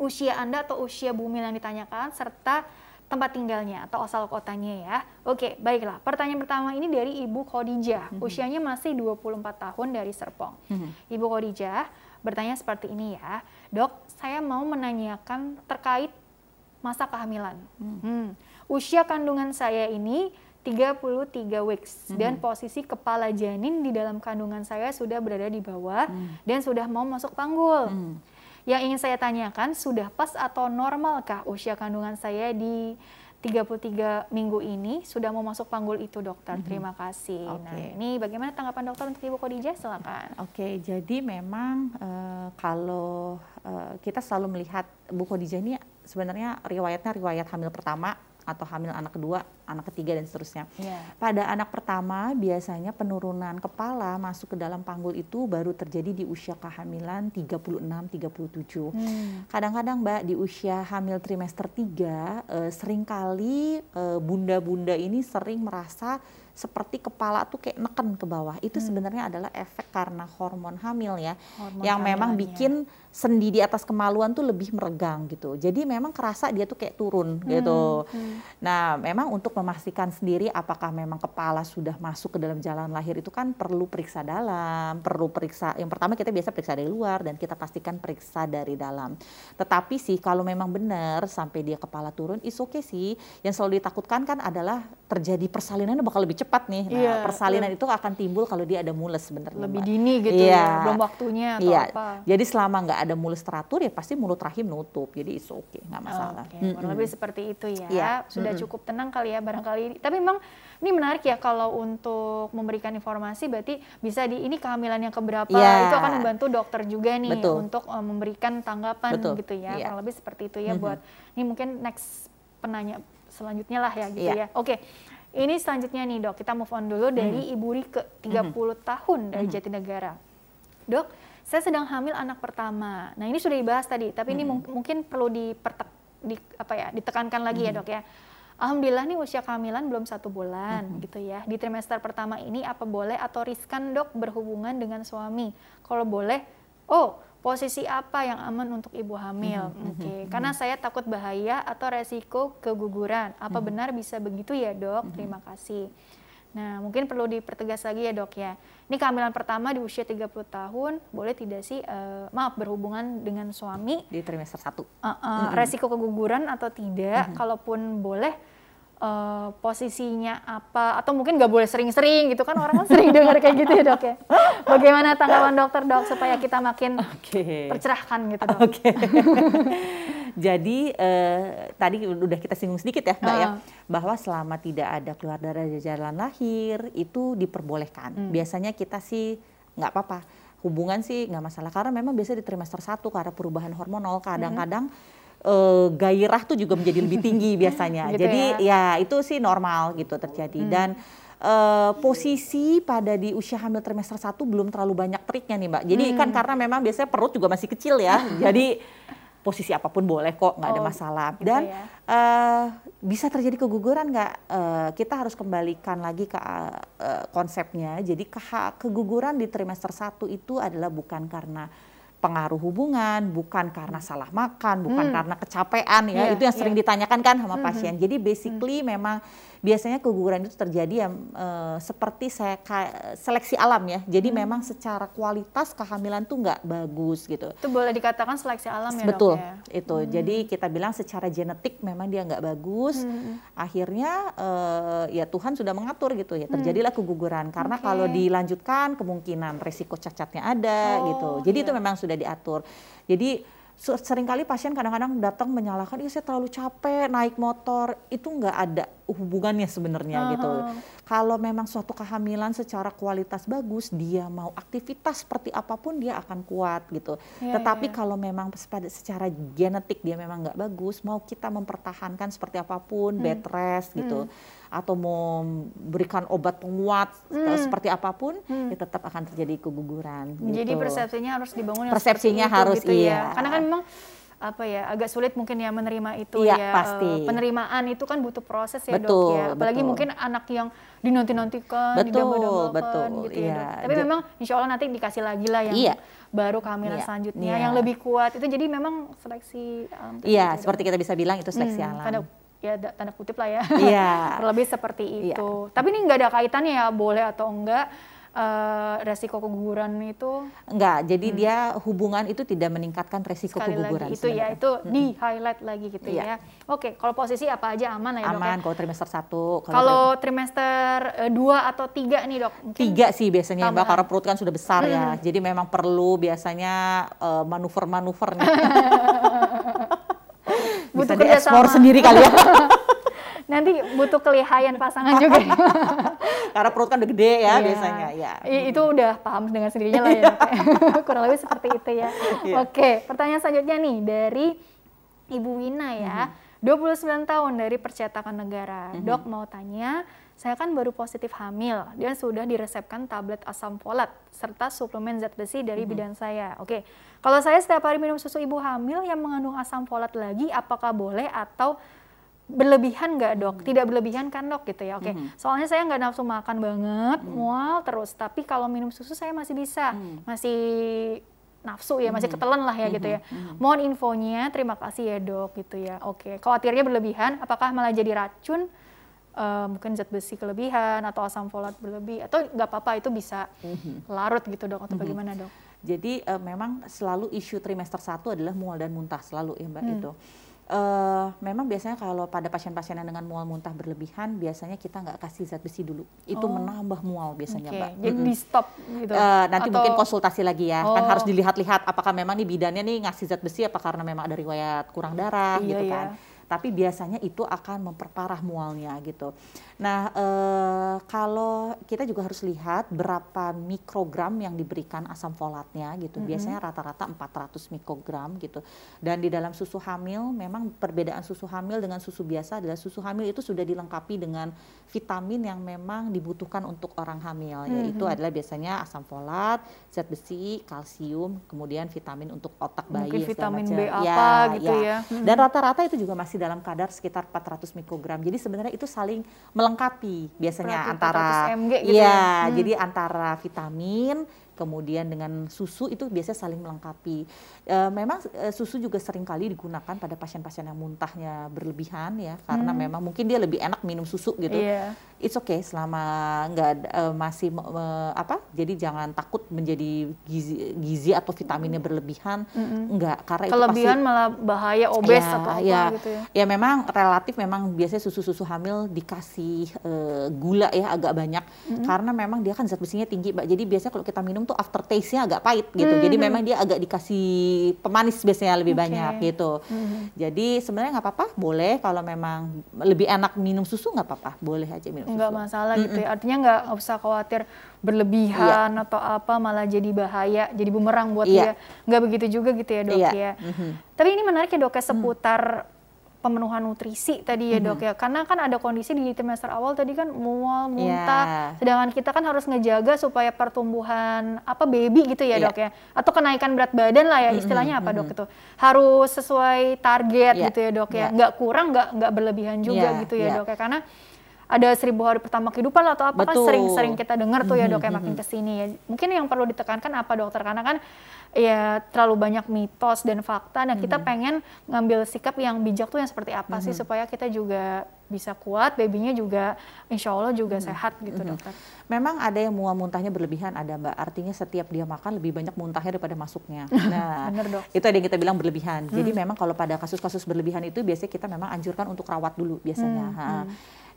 usia anda atau usia bumi yang ditanyakan serta tempat tinggalnya atau asal kotanya ya. Oke, baiklah. Pertanyaan pertama ini dari Ibu Khadijah. Mm -hmm. Usianya masih 24 tahun dari Serpong. Mm -hmm. Ibu Khadijah bertanya seperti ini ya. Dok, saya mau menanyakan terkait masa kehamilan. Mm hmm. Usia kandungan saya ini 33 weeks mm -hmm. dan posisi kepala janin di dalam kandungan saya sudah berada di bawah mm. dan sudah mau masuk panggul. Mm. Yang ingin saya tanyakan, sudah pas atau normalkah usia kandungan saya di 33 minggu ini sudah mau masuk panggul itu dokter. Mm -hmm. Terima kasih. Okay. Nah, ini bagaimana tanggapan dokter untuk Ibu Khadijah? Silakan. Oke, okay, jadi memang uh, kalau uh, kita selalu melihat Bu Khadijah ini sebenarnya riwayatnya riwayat hamil pertama atau hamil anak kedua, anak ketiga dan seterusnya. Yeah. Pada anak pertama biasanya penurunan kepala masuk ke dalam panggul itu baru terjadi di usia kehamilan 36 37. Hmm. Kadang-kadang Mbak di usia hamil trimester 3 eh, sering kali eh, bunda-bunda ini sering merasa seperti kepala tuh kayak neken ke bawah. Itu hmm. sebenarnya adalah efek karena hormon hamil ya, hormon yang memang bikin sendi di atas kemaluan tuh lebih meregang gitu. Jadi memang kerasa dia tuh kayak turun hmm. gitu. Hmm. Nah, memang untuk memastikan sendiri apakah memang kepala sudah masuk ke dalam jalan lahir itu kan perlu periksa dalam, perlu periksa. Yang pertama kita biasa periksa dari luar dan kita pastikan periksa dari dalam. Tetapi sih kalau memang benar sampai dia kepala turun, is oke okay sih. Yang selalu ditakutkan kan adalah terjadi persalinannya bakal lebih cepat cepat nih. Nah, iya, persalinan itu akan timbul kalau dia ada mules sebenarnya. Lebih dini gitu iya. ya, belum waktunya atau iya. apa. Jadi selama nggak ada mules teratur ya pasti mulut rahim nutup. Jadi itu oke, okay, nggak masalah. Okay. mm -hmm. lebih seperti itu ya. Iya. Sudah mm -hmm. cukup tenang kali ya barangkali. Tapi memang ini menarik ya kalau untuk memberikan informasi berarti bisa di ini kehamilan yang keberapa yeah. itu akan membantu dokter juga nih Betul. untuk uh, memberikan tanggapan Betul. gitu ya. Yeah. Kurang lebih seperti itu ya mm -hmm. buat ini mungkin next penanya selanjutnya lah ya gitu yeah. ya. Oke. Ini selanjutnya nih dok, kita move on dulu dari hmm. Ibu Rike, 30 hmm. tahun dari hmm. Jatinegara. Dok, saya sedang hamil anak pertama. Nah ini sudah dibahas tadi, tapi hmm. ini mungkin perlu dipertek, di, apa ya, ditekankan lagi ya, hmm. ya dok ya. Alhamdulillah nih usia kehamilan belum satu bulan mm -hmm. gitu ya. Di trimester pertama ini apa boleh atau riskan dok berhubungan dengan suami? Kalau boleh, oh posisi apa yang aman untuk ibu hamil? Mm -hmm. Oke, okay. karena saya takut bahaya atau resiko keguguran. Apa mm -hmm. benar bisa begitu ya dok? Mm -hmm. Terima kasih. Nah, mungkin perlu dipertegas lagi ya dok ya. Ini kehamilan pertama di usia 30 tahun, boleh tidak sih, uh, maaf, berhubungan dengan suami? Di trimester 1. Uh, uh, mm -hmm. Resiko keguguran atau tidak, mm -hmm. kalaupun boleh, uh, posisinya apa atau mungkin nggak boleh sering-sering gitu kan orang kan sering dengar kayak gitu ya dok ya bagaimana tanggapan dokter dok supaya kita makin okay. tercerahkan gitu dok oke okay. jadi uh, tadi udah kita singgung sedikit ya mbak uh. ya bahwa selama tidak ada keluar dari jalan lahir itu diperbolehkan hmm. biasanya kita sih nggak apa-apa hubungan sih nggak masalah karena memang biasa di trimester satu karena perubahan hormonal kadang-kadang hmm uh, gairah tuh juga menjadi lebih tinggi biasanya. gitu Jadi ya. ya itu sih normal gitu terjadi hmm. dan uh, posisi pada di usia hamil trimester 1 belum terlalu banyak triknya nih Mbak. Jadi kan hmm. kan karena memang biasanya perut juga masih kecil ya. jadi posisi apa pun boleh kok, nggak oh, ada masalah. Gitu Dan ya. uh, bisa terjadi keguguran nggak? Uh, kita harus kembalikan lagi ke uh, konsepnya. Jadi ke keguguran di trimester 1 itu adalah bukan karena pengaruh hubungan, bukan karena salah makan, bukan hmm. karena kecapean ya. Yeah, itu yang sering yeah. ditanyakan kan sama hmm. pasien. Jadi basically hmm. memang biasanya keguguran itu terjadi yang uh, seperti saya seleksi alam ya. Jadi hmm. memang secara kualitas kehamilan tuh nggak bagus gitu. Itu boleh dikatakan seleksi alam ya Betul, dok, ya? itu. Hmm. Jadi kita bilang secara genetik memang dia nggak bagus. Hmm. Akhirnya uh, ya Tuhan sudah mengatur gitu ya. Hmm. Terjadilah keguguran karena okay. kalau dilanjutkan kemungkinan resiko cacatnya ada oh, gitu. Jadi iya. itu memang sudah diatur. Jadi sering kali pasien kadang-kadang datang menyalahkan, iya saya terlalu capek naik motor, itu nggak ada hubungannya sebenarnya uh -huh. gitu. Kalau memang suatu kehamilan secara kualitas bagus, dia mau aktivitas seperti apa pun dia akan kuat gitu. Yeah, Tetapi yeah, yeah. kalau memang secara genetik dia memang nggak bagus, mau kita mempertahankan seperti apa pun, hmm. bed rest gitu. Hmm atau mau berikan obat penguat hmm. seperti apa pun hmm. ya tetap akan terjadi keguguran. Jadi gitu. persepsinya harus dibangun. Persepsinya itu, harus gitu ya. iya. Ya. Karena kan memang apa ya agak sulit mungkin ya menerima itu iya, ya pasti. Uh, penerimaan itu kan butuh proses ya betul, dok ya apalagi betul. mungkin anak yang dinanti-nantikan betul betul gitu ya, iya. dok. tapi J memang insya Allah nanti dikasih lagi lah yang iya. baru kehamilan iya. selanjutnya iya. yang lebih kuat itu jadi memang seleksi alam iya gitu, seperti kita bisa bilang itu seleksi hmm, alam ya tanda kutip lah ya. Iya. Terlebih seperti iya. itu. Iya. Tapi ini nggak ada kaitannya ya boleh atau enggak uh, resiko keguguran itu enggak. Jadi hmm. dia hubungan itu tidak meningkatkan resiko Sekali keguguran. Lagi, itu ya itu hmm. di highlight lagi gitu iya. ya. Oke, kalau posisi apa aja aman lah ya aman, dok? Aman ya? kalau trimester satu. Kalau trimester uh, dua atau tiga nih dok? Tiga sih biasanya mbak karena perut kan sudah besar ya. hmm. ya. Jadi memang perlu biasanya uh, manuver-manuver nih. butuh Bisa sama. sendiri kali ya. Nanti butuh kelihayan pasangan juga. Karena perut kan udah gede ya iya. biasanya. Ya. Itu udah paham dengan sendirinya lah ya. Kurang lebih seperti itu ya. Iya. Oke, pertanyaan selanjutnya nih dari Ibu Wina ya. Mm -hmm. 29 tahun dari Percetakan Negara. Mm -hmm. Dok mau tanya, saya kan baru positif hamil dan sudah diresepkan tablet asam folat serta suplemen zat besi dari mm -hmm. bidan saya. Oke, kalau saya setiap hari minum susu ibu hamil yang mengandung asam folat lagi, apakah boleh atau berlebihan nggak dok? Hmm. Tidak berlebihan kan dok gitu ya? Oke, mm -hmm. soalnya saya nggak nafsu makan banget, mm. mual terus. Tapi kalau minum susu saya masih bisa, mm. masih nafsu ya, masih ketelan lah ya mm -hmm. gitu ya. Mm -hmm. Mohon infonya, terima kasih ya dok gitu ya. Oke, khawatirnya berlebihan, apakah malah jadi racun? Uh, mungkin zat besi kelebihan atau asam folat berlebih atau nggak apa-apa itu bisa mm-hmm. larut gitu dok atau mm-hmm. bagaimana dok? Jadi uh, memang selalu isu trimester satu adalah mual dan muntah selalu ya mbak mm. itu. Uh, memang biasanya kalau pada pasien-pasien yang dengan mual muntah berlebihan biasanya kita nggak kasih zat besi dulu itu oh. menambah mual biasanya okay. mbak jadi mm -hmm. di stop gitu uh, nanti Atau... mungkin konsultasi lagi ya kan oh. kan harus dilihat-lihat apakah memang nih bidannya nih ngasih zat besi apa karena memang ada riwayat kurang darah iya, gitu kan iya. Tapi biasanya itu akan memperparah mualnya gitu. Nah, eh, kalau kita juga harus lihat berapa mikrogram yang diberikan asam folatnya gitu. Mm -hmm. Biasanya rata-rata 400 mikrogram gitu. Dan di dalam susu hamil memang perbedaan susu hamil dengan susu biasa adalah susu hamil itu sudah dilengkapi dengan vitamin yang memang dibutuhkan untuk orang hamil mm -hmm. yaitu adalah biasanya asam folat, zat besi, kalsium, kemudian vitamin untuk otak bayi Mungkin vitamin B apa ya, gitu ya. ya. Dan rata-rata itu juga masih dalam kadar sekitar 400 mikrogram. Jadi sebenarnya itu saling melengkapi biasanya antara mg gitu iya, ya. Hmm. jadi antara vitamin kemudian dengan susu itu biasanya saling melengkapi. E, memang e, susu juga sering kali digunakan pada pasien-pasien yang muntahnya berlebihan ya, karena hmm. memang mungkin dia lebih enak minum susu gitu. Yeah. It's okay selama nggak e, masih e, apa, jadi jangan takut menjadi gizi, gizi atau vitaminnya berlebihan, mm-hmm. enggak karena kelebihan itu pasti, malah bahaya obes ya, atau apa ya, gitu ya. Ya memang relatif memang biasanya susu-susu hamil dikasih e, gula ya agak banyak, mm-hmm. karena memang dia kan zat besinya tinggi, mbak. Jadi biasanya kalau kita minum tuh aftertaste-nya agak pahit gitu. Hmm. Jadi memang dia agak dikasih pemanis biasanya lebih okay. banyak gitu. Hmm. Jadi sebenarnya nggak apa-apa, boleh kalau memang lebih enak minum susu nggak apa-apa, boleh aja minum susu. Nggak masalah hmm. gitu ya. Artinya nggak usah khawatir berlebihan iya. atau apa malah jadi bahaya, jadi bumerang buat iya. dia. Nggak begitu juga gitu ya dok iya. ya. Mm -hmm. Tapi ini menarik ya dok ya seputar mm pemenuhan nutrisi tadi ya dok mm -hmm. ya karena kan ada kondisi di trimester awal tadi kan mual muntah yeah. sedangkan kita kan harus ngejaga supaya pertumbuhan apa baby gitu ya yeah. dok ya atau kenaikan berat badan lah ya istilahnya mm -hmm. apa dok itu harus sesuai target yeah. gitu ya dok ya yeah. nggak kurang nggak nggak berlebihan juga yeah. gitu ya yeah. dok ya karena ada seribu hari pertama kehidupan atau apa kan sering-sering kita dengar tuh ya dok ya makin ke sini ya mungkin yang perlu ditekankan apa dokter karena kan ya terlalu banyak mitos dan fakta dan hmm. kita pengen ngambil sikap yang bijak tuh yang seperti apa hmm. sih supaya kita juga bisa kuat, babynya juga insya Allah juga hmm. sehat gitu hmm. dokter. Memang ada yang mual muntahnya berlebihan ada mbak, artinya setiap dia makan lebih banyak muntahnya daripada masuknya. Nah Bener, dok. itu ada yang kita bilang berlebihan. Hmm. Jadi memang kalau pada kasus-kasus berlebihan itu biasanya kita memang anjurkan untuk rawat dulu biasanya. Hmm.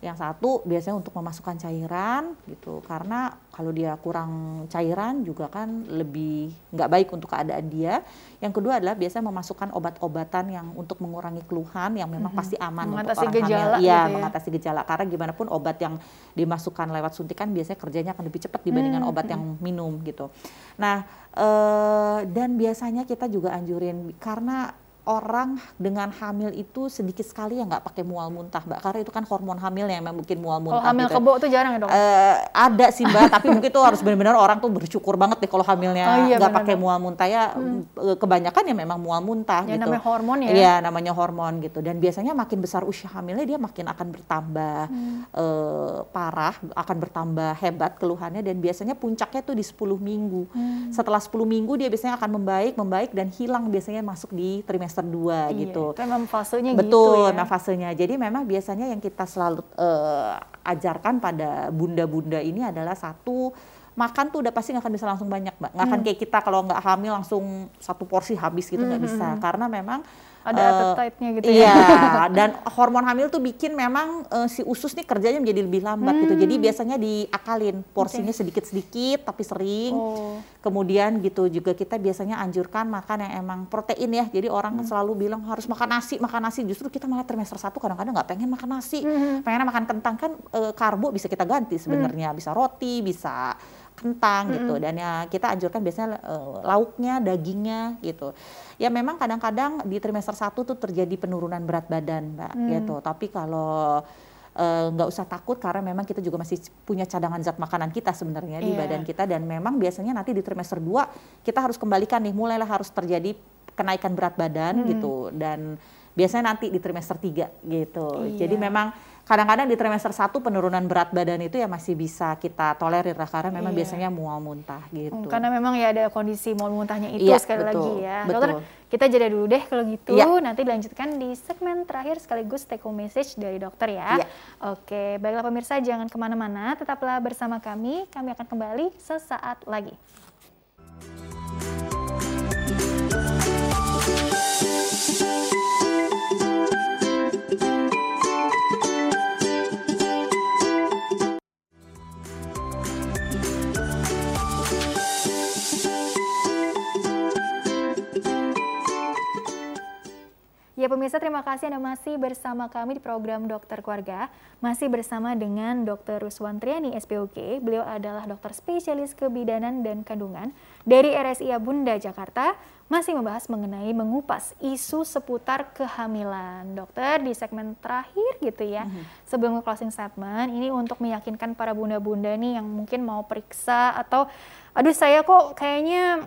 Yang satu biasanya untuk memasukkan cairan gitu, karena kalau dia kurang cairan juga kan lebih nggak baik untuk keadaan dia. Yang kedua adalah biasanya memasukkan obat-obatan yang untuk mengurangi keluhan yang memang -hmm. pasti aman mengatasi untuk orang gejala hamil. Gitu ya, mengatasi gejala. Karena gimana pun obat yang dimasukkan lewat suntikan biasanya kerjanya akan lebih cepat dibandingkan -hmm. obat yang minum gitu. Nah, eh, dan biasanya kita juga anjurin karena orang dengan hamil itu sedikit sekali yang nggak pakai mual muntah mbak karena itu kan hormon hamil yang memang bikin mual muntah. Kalau hamil gitu. kebo itu jarang ya dong? Uh, ada sih mbak tapi mungkin itu harus benar-benar orang tuh bersyukur banget deh kalau hamilnya oh, iya, nggak pakai mual muntah ya hmm. Eh, kebanyakan ya memang mual muntah ya, gitu. namanya hormon ya? Iya namanya hormon gitu dan biasanya makin besar usia hamilnya dia makin akan bertambah hmm. uh, parah akan bertambah hebat keluhannya dan biasanya puncaknya tuh di 10 minggu. Hmm. Setelah 10 minggu dia biasanya akan membaik membaik dan hilang biasanya masuk di trimester semester 2 iya, gitu. Itu memang fasenya Betul, gitu ya. fasenya. Jadi memang biasanya yang kita selalu uh, ajarkan pada bunda-bunda ini adalah satu makan tuh udah pasti nggak akan bisa langsung banyak, mbak. Nggak hmm. akan kayak kita kalau nggak hamil langsung satu porsi habis gitu nggak hmm. bisa, hmm, hmm. karena memang ada uh, appetite-nya gitu ya. Iya, dan hormon hamil tuh bikin memang uh, si usus nih kerjanya menjadi lebih lambat hmm. gitu. Jadi hmm. biasanya diakalin porsinya sedikit-sedikit tapi sering. Oh. Kemudian gitu juga kita biasanya anjurkan makan yang emang protein ya. Jadi orang hmm. selalu bilang harus makan nasi, makan nasi. Justru kita malah trimester satu kadang-kadang nggak pengen makan nasi. Hmm. Pengen makan kentang kan uh, karbo bisa kita ganti sebenarnya. Hmm. Bisa roti, bisa kentang -hmm. gitu dan ya kita anjurkan biasanya uh, lauknya dagingnya gitu ya memang kadang-kadang di trimester satu tuh terjadi penurunan berat badan mbak mm. gitu tapi kalau eh, nggak uh, usah takut karena memang kita juga masih punya cadangan zat makanan kita sebenarnya yeah. di iya. badan kita dan memang biasanya nanti di trimester 2 kita harus kembalikan nih mulailah harus terjadi kenaikan berat badan mm. gitu dan biasanya nanti di trimester 3 gitu. Iya. Jadi memang kadang-kadang di trimester 1 penurunan berat badan itu ya masih bisa kita tolerir lah karena memang iya. biasanya mual muntah gitu. Hmm, karena memang ya ada kondisi mual muntahnya itu iya, sekali betul, lagi ya. Betul. Dokter, kita jeda dulu deh kalau gitu. Iya. Nanti dilanjutkan di segmen terakhir sekaligus take home message dari dokter ya. Iya. Oke, baiklah pemirsa jangan ke mana-mana, tetaplah bersama kami. Kami akan kembali sesaat lagi. Ya pemirsa terima kasih Anda masih bersama kami di program Dokter Keluarga. Masih bersama dengan Dr. Ruswan Triani SPOK. Beliau adalah dokter spesialis kebidanan dan kandungan dari RSI Bunda Jakarta. Masih membahas mengenai mengupas isu seputar kehamilan. Dokter di segmen terakhir gitu ya. Mm -hmm. Sebelum closing statement ini untuk meyakinkan para bunda-bunda nih yang mungkin mau periksa atau aduh saya kok kayaknya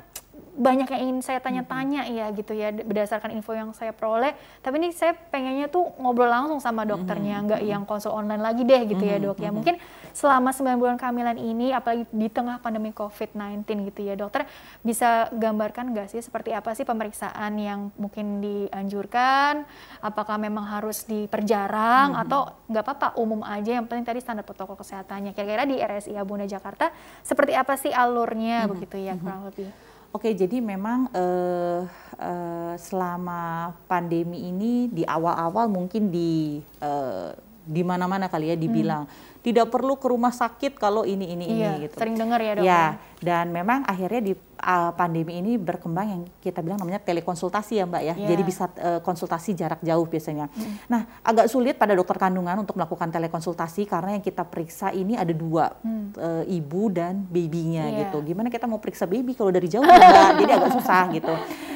banyak yang ingin saya tanya-tanya ya gitu ya berdasarkan info yang saya peroleh. Tapi ini saya pengennya tuh ngobrol langsung sama dokternya nggak yang konsul online lagi deh gitu ya dok ya. Mungkin selama 9 bulan kehamilan ini apalagi di tengah pandemi COVID-19 gitu ya dokter bisa gambarkan nggak sih seperti apa sih pemeriksaan yang mungkin dianjurkan? Apakah memang harus diperjarang atau nggak apa-apa umum aja yang penting tadi standar protokol kesehatannya. Kira-kira di RSI Bunda Jakarta seperti apa sih alurnya begitu ya kurang lebih Oke, jadi memang uh, uh, selama pandemi ini di awal-awal mungkin di uh, di mana-mana kali ya dibilang hmm tidak perlu ke rumah sakit kalau ini ini iya, ini gitu. Sering dengar ya dok. Ya, ya, dan memang akhirnya di uh, pandemi ini berkembang yang kita bilang namanya telekonsultasi ya Mbak ya. Yeah. Jadi bisa uh, konsultasi jarak jauh biasanya. Hmm. Nah, agak sulit pada dokter kandungan untuk melakukan telekonsultasi karena yang kita periksa ini ada dua, hmm. uh, ibu dan babynya yeah. gitu. Gimana kita mau periksa baby kalau dari jauh enggak? Jadi agak susah gitu.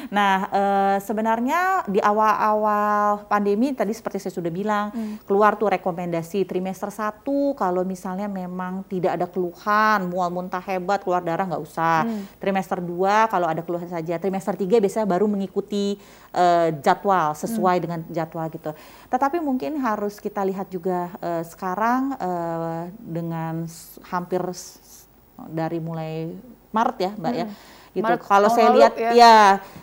Nah, uh, sebenarnya di awal-awal pandemi tadi seperti saya sudah bilang, hmm. keluar tuh rekomendasi trimester 1 kalau misalnya memang tidak ada keluhan, mual muntah hebat, keluar darah nggak usah. Hmm. Trimester 2 kalau ada keluhan saja. Trimester 3 biasanya baru mengikuti uh, jadwal sesuai hmm. dengan jadwal gitu. Tetapi mungkin harus kita lihat juga uh, sekarang uh, dengan hampir dari mulai Maret ya, Mbak ya. hmm. ya gitu. Kalau saya lihat ya. ya,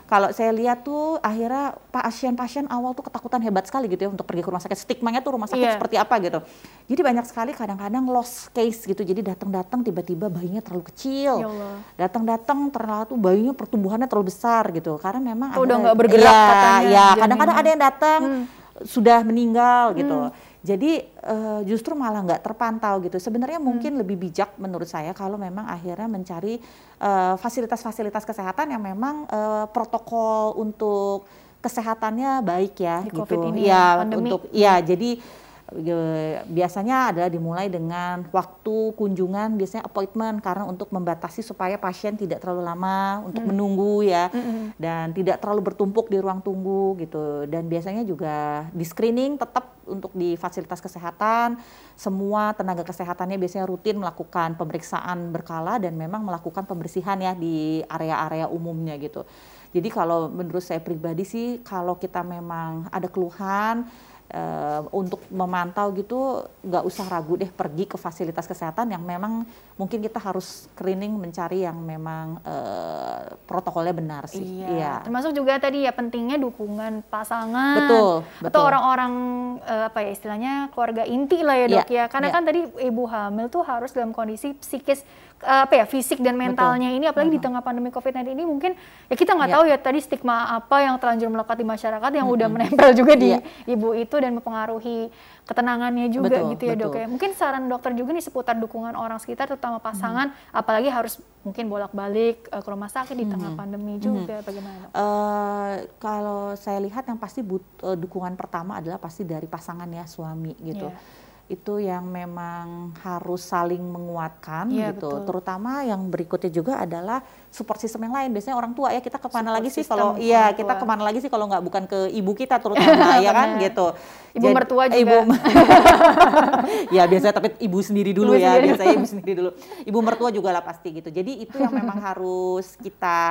kalau saya lihat tuh akhirnya pasien-pasien awal tuh ketakutan hebat sekali gitu ya untuk pergi ke rumah sakit. Stigmanya tuh rumah sakit yeah. seperti apa gitu. Jadi banyak sekali kadang-kadang lost case gitu. Jadi datang-datang tiba-tiba bayinya terlalu kecil. Ya datang-datang ternyata tuh bayinya pertumbuhannya terlalu besar gitu. Karena memang udah nggak bergerak ya, katanya. Ya, kadang-kadang ada yang datang hmm. Sudah meninggal gitu. Hmm jadi uh, justru malah nggak terpantau gitu. Sebenarnya hmm. mungkin lebih bijak menurut saya kalau memang akhirnya mencari eh, fasilitas-fasilitas uh, kesehatan yang memang uh, protokol untuk kesehatannya baik ya Di gitu. COVID ini ya, ya untuk ya jadi biasanya adalah dimulai dengan waktu kunjungan biasanya appointment karena untuk membatasi supaya pasien tidak terlalu lama untuk hmm. menunggu ya hmm. dan tidak terlalu bertumpuk di ruang tunggu gitu dan biasanya juga di screening tetap untuk di fasilitas kesehatan semua tenaga kesehatannya biasanya rutin melakukan pemeriksaan berkala dan memang melakukan pembersihan ya di area-area umumnya gitu. Jadi kalau menurut saya pribadi sih kalau kita memang ada keluhan uh, untuk memantau gitu nggak usah ragu deh pergi ke fasilitas kesehatan yang memang mungkin kita harus screening mencari yang memang uh, protokolnya benar sih. Iya. iya. Termasuk juga tadi ya pentingnya dukungan pasangan. Betul. betul. Atau orang-orang uh, apa ya istilahnya keluarga inti lah ya dok ya. ya. Karena ya. kan tadi ibu hamil tuh harus dalam kondisi psikis apa ya fisik dan mentalnya Betul. ini apalagi -huh. di tengah pandemi COVID-19 ini mungkin ya kita nggak yeah. tahu ya tadi stigma apa yang terlanjur melekat di masyarakat yang -huh. udah menempel juga di yeah. ibu itu dan mempengaruhi ketenangannya juga betul, gitu ya betul. dok ya. Mungkin saran dokter juga nih seputar dukungan orang sekitar terutama pasangan hmm. apalagi harus mungkin bolak-balik uh, ke rumah sakit di tengah pandemi juga hmm. bagaimana? Uh, kalau saya lihat yang pasti but, uh, dukungan pertama adalah pasti dari pasangan ya suami gitu. Yeah itu yang memang harus saling menguatkan ya, gitu. Betul. Terutama yang berikutnya juga adalah support system yang lain. Biasanya orang tua ya kita ke mana support lagi sih kalau iya kita ke mana lagi sih kalau nggak bukan ke ibu kita terutama ya kan gitu. Ibu Jadi, mertua juga. Ibu ya biasanya tapi ibu sendiri dulu ibu ya sendiri. biasanya ibu sendiri dulu. Ibu mertua juga lah pasti gitu. Jadi itu yang memang harus kita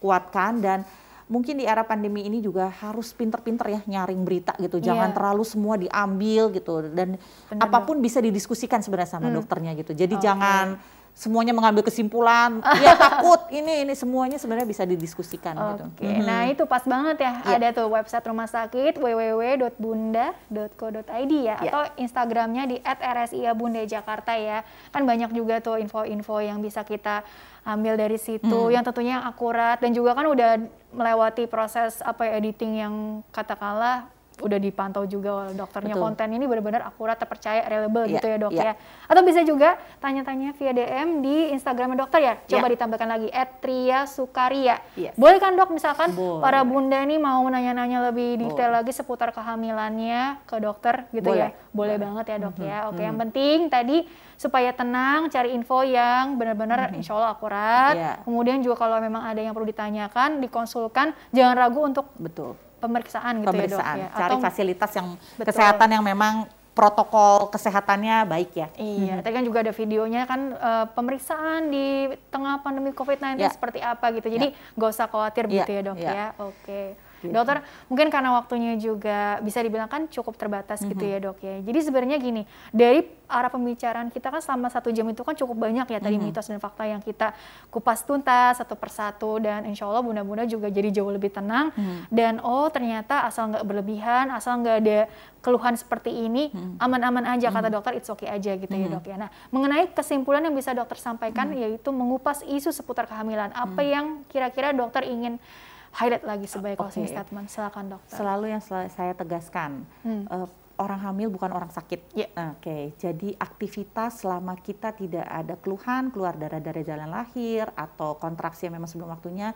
kuatkan dan mungkin di era pandemi ini juga harus pinter-pinter ya nyaring berita gitu. Jangan yeah. terlalu semua diambil gitu dan Bener, apa pun bisa didiskusikan sebenarnya sama hmm. dokternya gitu. Jadi okay. jangan semuanya mengambil kesimpulan, ya takut ini ini semuanya sebenarnya bisa didiskusikan okay. gitu. Oke. Hmm. Nah, itu pas banget ya. Yeah. Ada tuh website rumah sakit www.bunda.co.id ya yeah. atau Instagramnya di @rsia Jakarta ya. Kan banyak juga tuh info-info yang bisa kita ambil dari situ hmm. yang tentunya yang akurat dan juga kan udah melewati proses apa ya editing yang katakanlah udah dipantau juga oleh dokternya Betul. konten ini benar-benar akurat terpercaya reliable Iya, gitu ya dok iya. ya atau bisa juga tanya-tanya via DM di Instagramnya dokter ya coba Iya. ditambahkan lagi @tria sukaria Yes. boleh kan dok misalkan Boleh. para bunda nih mau nanya-nanya lebih detail lagi seputar kehamilannya ke dokter gitu Boleh. ya boleh banget ya dok ya oke yang penting tadi supaya tenang cari info yang benar-benar insya Allah akurat Iya. kemudian juga kalau memang ada yang perlu ditanyakan dikonsulkan jangan ragu untuk Betul. Pemeriksaan gitu Pemeriksaan, ya dok ya cari fasilitas yang Betul. kesehatan yang memang protokol kesehatannya baik ya. Iya, tadi kan juga ada videonya kan eh, pemeriksaan di tengah pandemi COVID-19 Ya. seperti apa gitu. Jadi nggak usah khawatir Ya, gitu ya dok ya. ya. Oke. Gitu. Dokter, mungkin karena waktunya juga bisa dibilang kan cukup terbatas gitu ya dok ya. Jadi sebenarnya gini, dari arah pembicaraan kita kan selama satu jam itu kan cukup banyak ya tadi mitos dan fakta yang kita kupas tuntas satu persatu dan insya Allah bunda-bunda juga jadi jauh lebih tenang dan oh ternyata asal nggak berlebihan, asal nggak ada keluhan seperti ini aman-aman aja kata dokter it's okay aja gitu ya dok ya. Nah mengenai kesimpulan yang bisa dokter sampaikan yaitu mengupas isu seputar kehamilan apa yang kira-kira dokter ingin highlight lagi sebagai closing statement silakan dokter. Selalu yang sel- saya tegaskan, Hmm. eh, orang hamil bukan orang sakit. Ya. Oke, jadi aktivitas selama kita tidak ada keluhan, keluar darah dari jalan lahir atau kontraksi yang memang sebelum waktunya,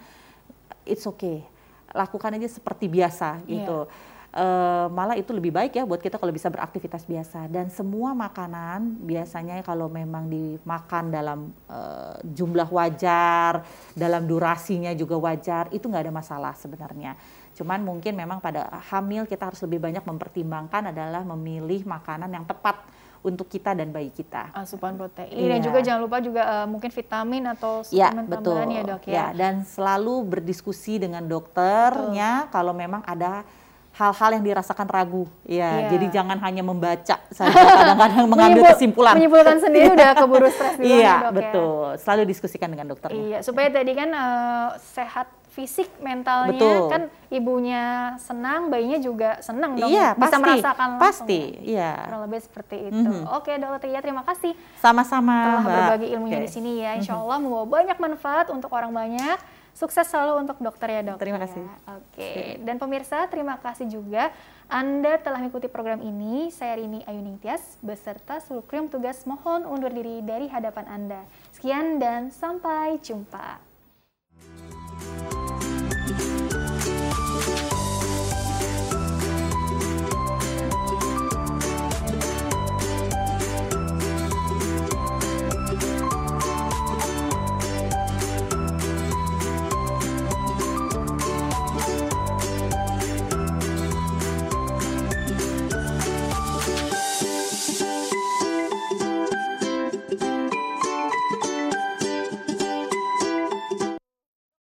it's okay. Lakukan aja seperti biasa gitu. Eh, malah itu lebih baik ya buat kita kalau bisa beraktivitas biasa dan semua makanan biasanya kalau memang dimakan dalam eh, jumlah wajar dalam durasinya juga wajar itu nggak ada masalah sebenarnya cuman mungkin memang pada hamil kita harus lebih banyak mempertimbangkan adalah memilih makanan yang tepat untuk kita dan bayi kita asupan protein Iya. dan juga jangan lupa juga eh, mungkin vitamin atau Ya, suplemen betul. tambahan ya dok ya. Ya, dan selalu berdiskusi dengan dokternya kalau memang ada hal-hal yang dirasakan ragu. Ya, Iya. jadi jangan hanya membaca saja kadang-kadang mengambil Menyimpul- kesimpulan. Menyimpulkan sendiri udah keburu stres Iya, ya dok ya. betul. Selalu diskusikan dengan dokternya. Iya, supaya tadi kan eh, sehat fisik mentalnya Betul. kan ibunya senang, bayinya juga senang dong. Iya, bisa pasti. merasakan langsung. Pasti, ya. iya. Kurang lebih seperti itu. Mhm. Oke, Dokter Tia, terima kasih Sama-sama, telah Mbak. berbagi ilmunya Oke. di sini ya. Insya Allah membawa banyak manfaat untuk orang banyak. Sukses selalu untuk dokter ya dok. Terima ya. kasih. Ya. Oke. Okay. Dan pemirsa terima kasih juga Anda telah mengikuti program ini. Saya Rini Ayu Tias beserta seluruh krim tugas mohon undur diri dari hadapan Anda. Sekian dan sampai jumpa.